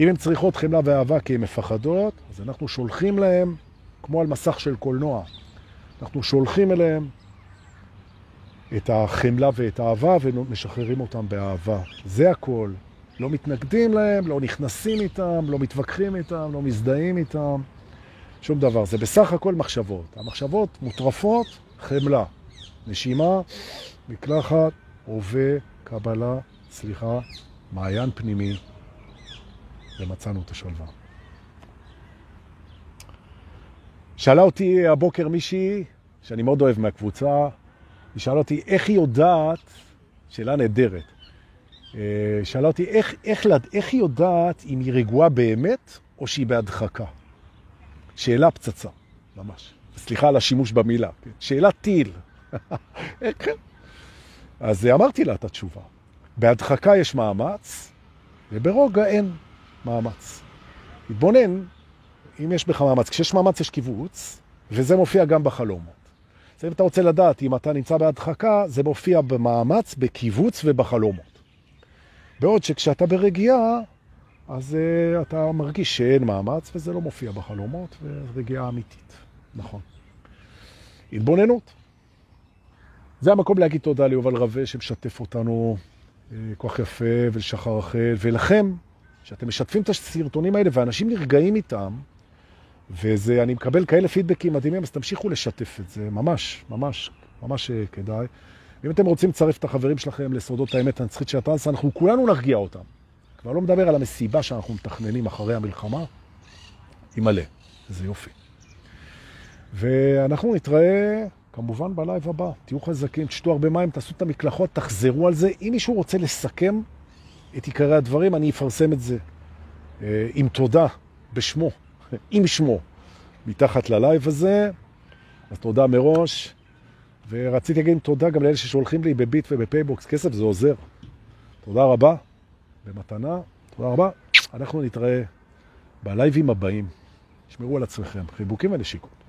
אם הן צריכות חמלה ואהבה כי הן מפחדות, אז אנחנו שולחים להם, כמו על מסך של קולנוע, אנחנו שולחים אליהם את החמלה ואת האהבה ומשחררים אותם באהבה. זה הכל. לא מתנגדים להם, לא נכנסים איתם, לא מתווכחים איתם, לא מזדהים איתם. שום דבר. זה בסך הכל מחשבות. המחשבות מוטרפות, חמלה. נשימה, מקלחת, הווה, קבלה, סליחה, מעיין פנימי, ומצאנו את השלווה. שאלה אותי הבוקר מישהי, שאני מאוד אוהב מהקבוצה, היא שאלה אותי איך היא יודעת, שאלה נהדרת, אה, שאלה אותי איך, איך, איך היא יודעת אם היא רגועה באמת או שהיא בהדחקה? שאלה פצצה, ממש. סליחה על השימוש במילה. כן? שאלה טיל. (laughs) אז אמרתי לה את התשובה. בהדחקה יש מאמץ, וברוגע אין מאמץ. התבונן, אם יש בך מאמץ. כשיש מאמץ יש קיבוץ, וזה מופיע גם בחלומות. אז אם אתה רוצה לדעת אם אתה נמצא בהדחקה, זה מופיע במאמץ, בקיבוץ ובחלומות. בעוד שכשאתה ברגיעה, אז uh, אתה מרגיש שאין מאמץ, וזה לא מופיע בחלומות, ורגיעה אמיתית. נכון. התבוננות. זה המקום להגיד תודה ליובל רווה שמשתף אותנו כל כך יפה, ולשחר רחל, ולכם, שאתם משתפים את הסרטונים האלה, ואנשים נרגעים איתם, וזה, אני מקבל כאלה פידבקים מדהימים, אז תמשיכו לשתף את זה, ממש, ממש, ממש אה, כדאי. אם אתם רוצים לצרף את החברים שלכם לסודות האמת הנצחית של הטרנס, אנחנו כולנו נרגיע אותם. כבר לא מדבר על המסיבה שאנחנו מתכננים אחרי המלחמה, היא מלא, זה יופי. ואנחנו נתראה כמובן בלייב הבא. תהיו חזקים, תשתו הרבה מים, תעשו את המקלחות, תחזרו על זה. אם מישהו רוצה לסכם את עיקרי הדברים, אני אפרסם את זה אה, עם תודה בשמו. (laughs) עם שמו מתחת ללייב הזה. אז תודה מראש. ורציתי להגיד תודה גם לאלה ששולחים לי בביט ובפייבוקס כסף, זה עוזר. תודה רבה, במתנה, תודה רבה. אנחנו נתראה בלייבים הבאים. שמרו על עצמכם, חיבוקים ונשיקות.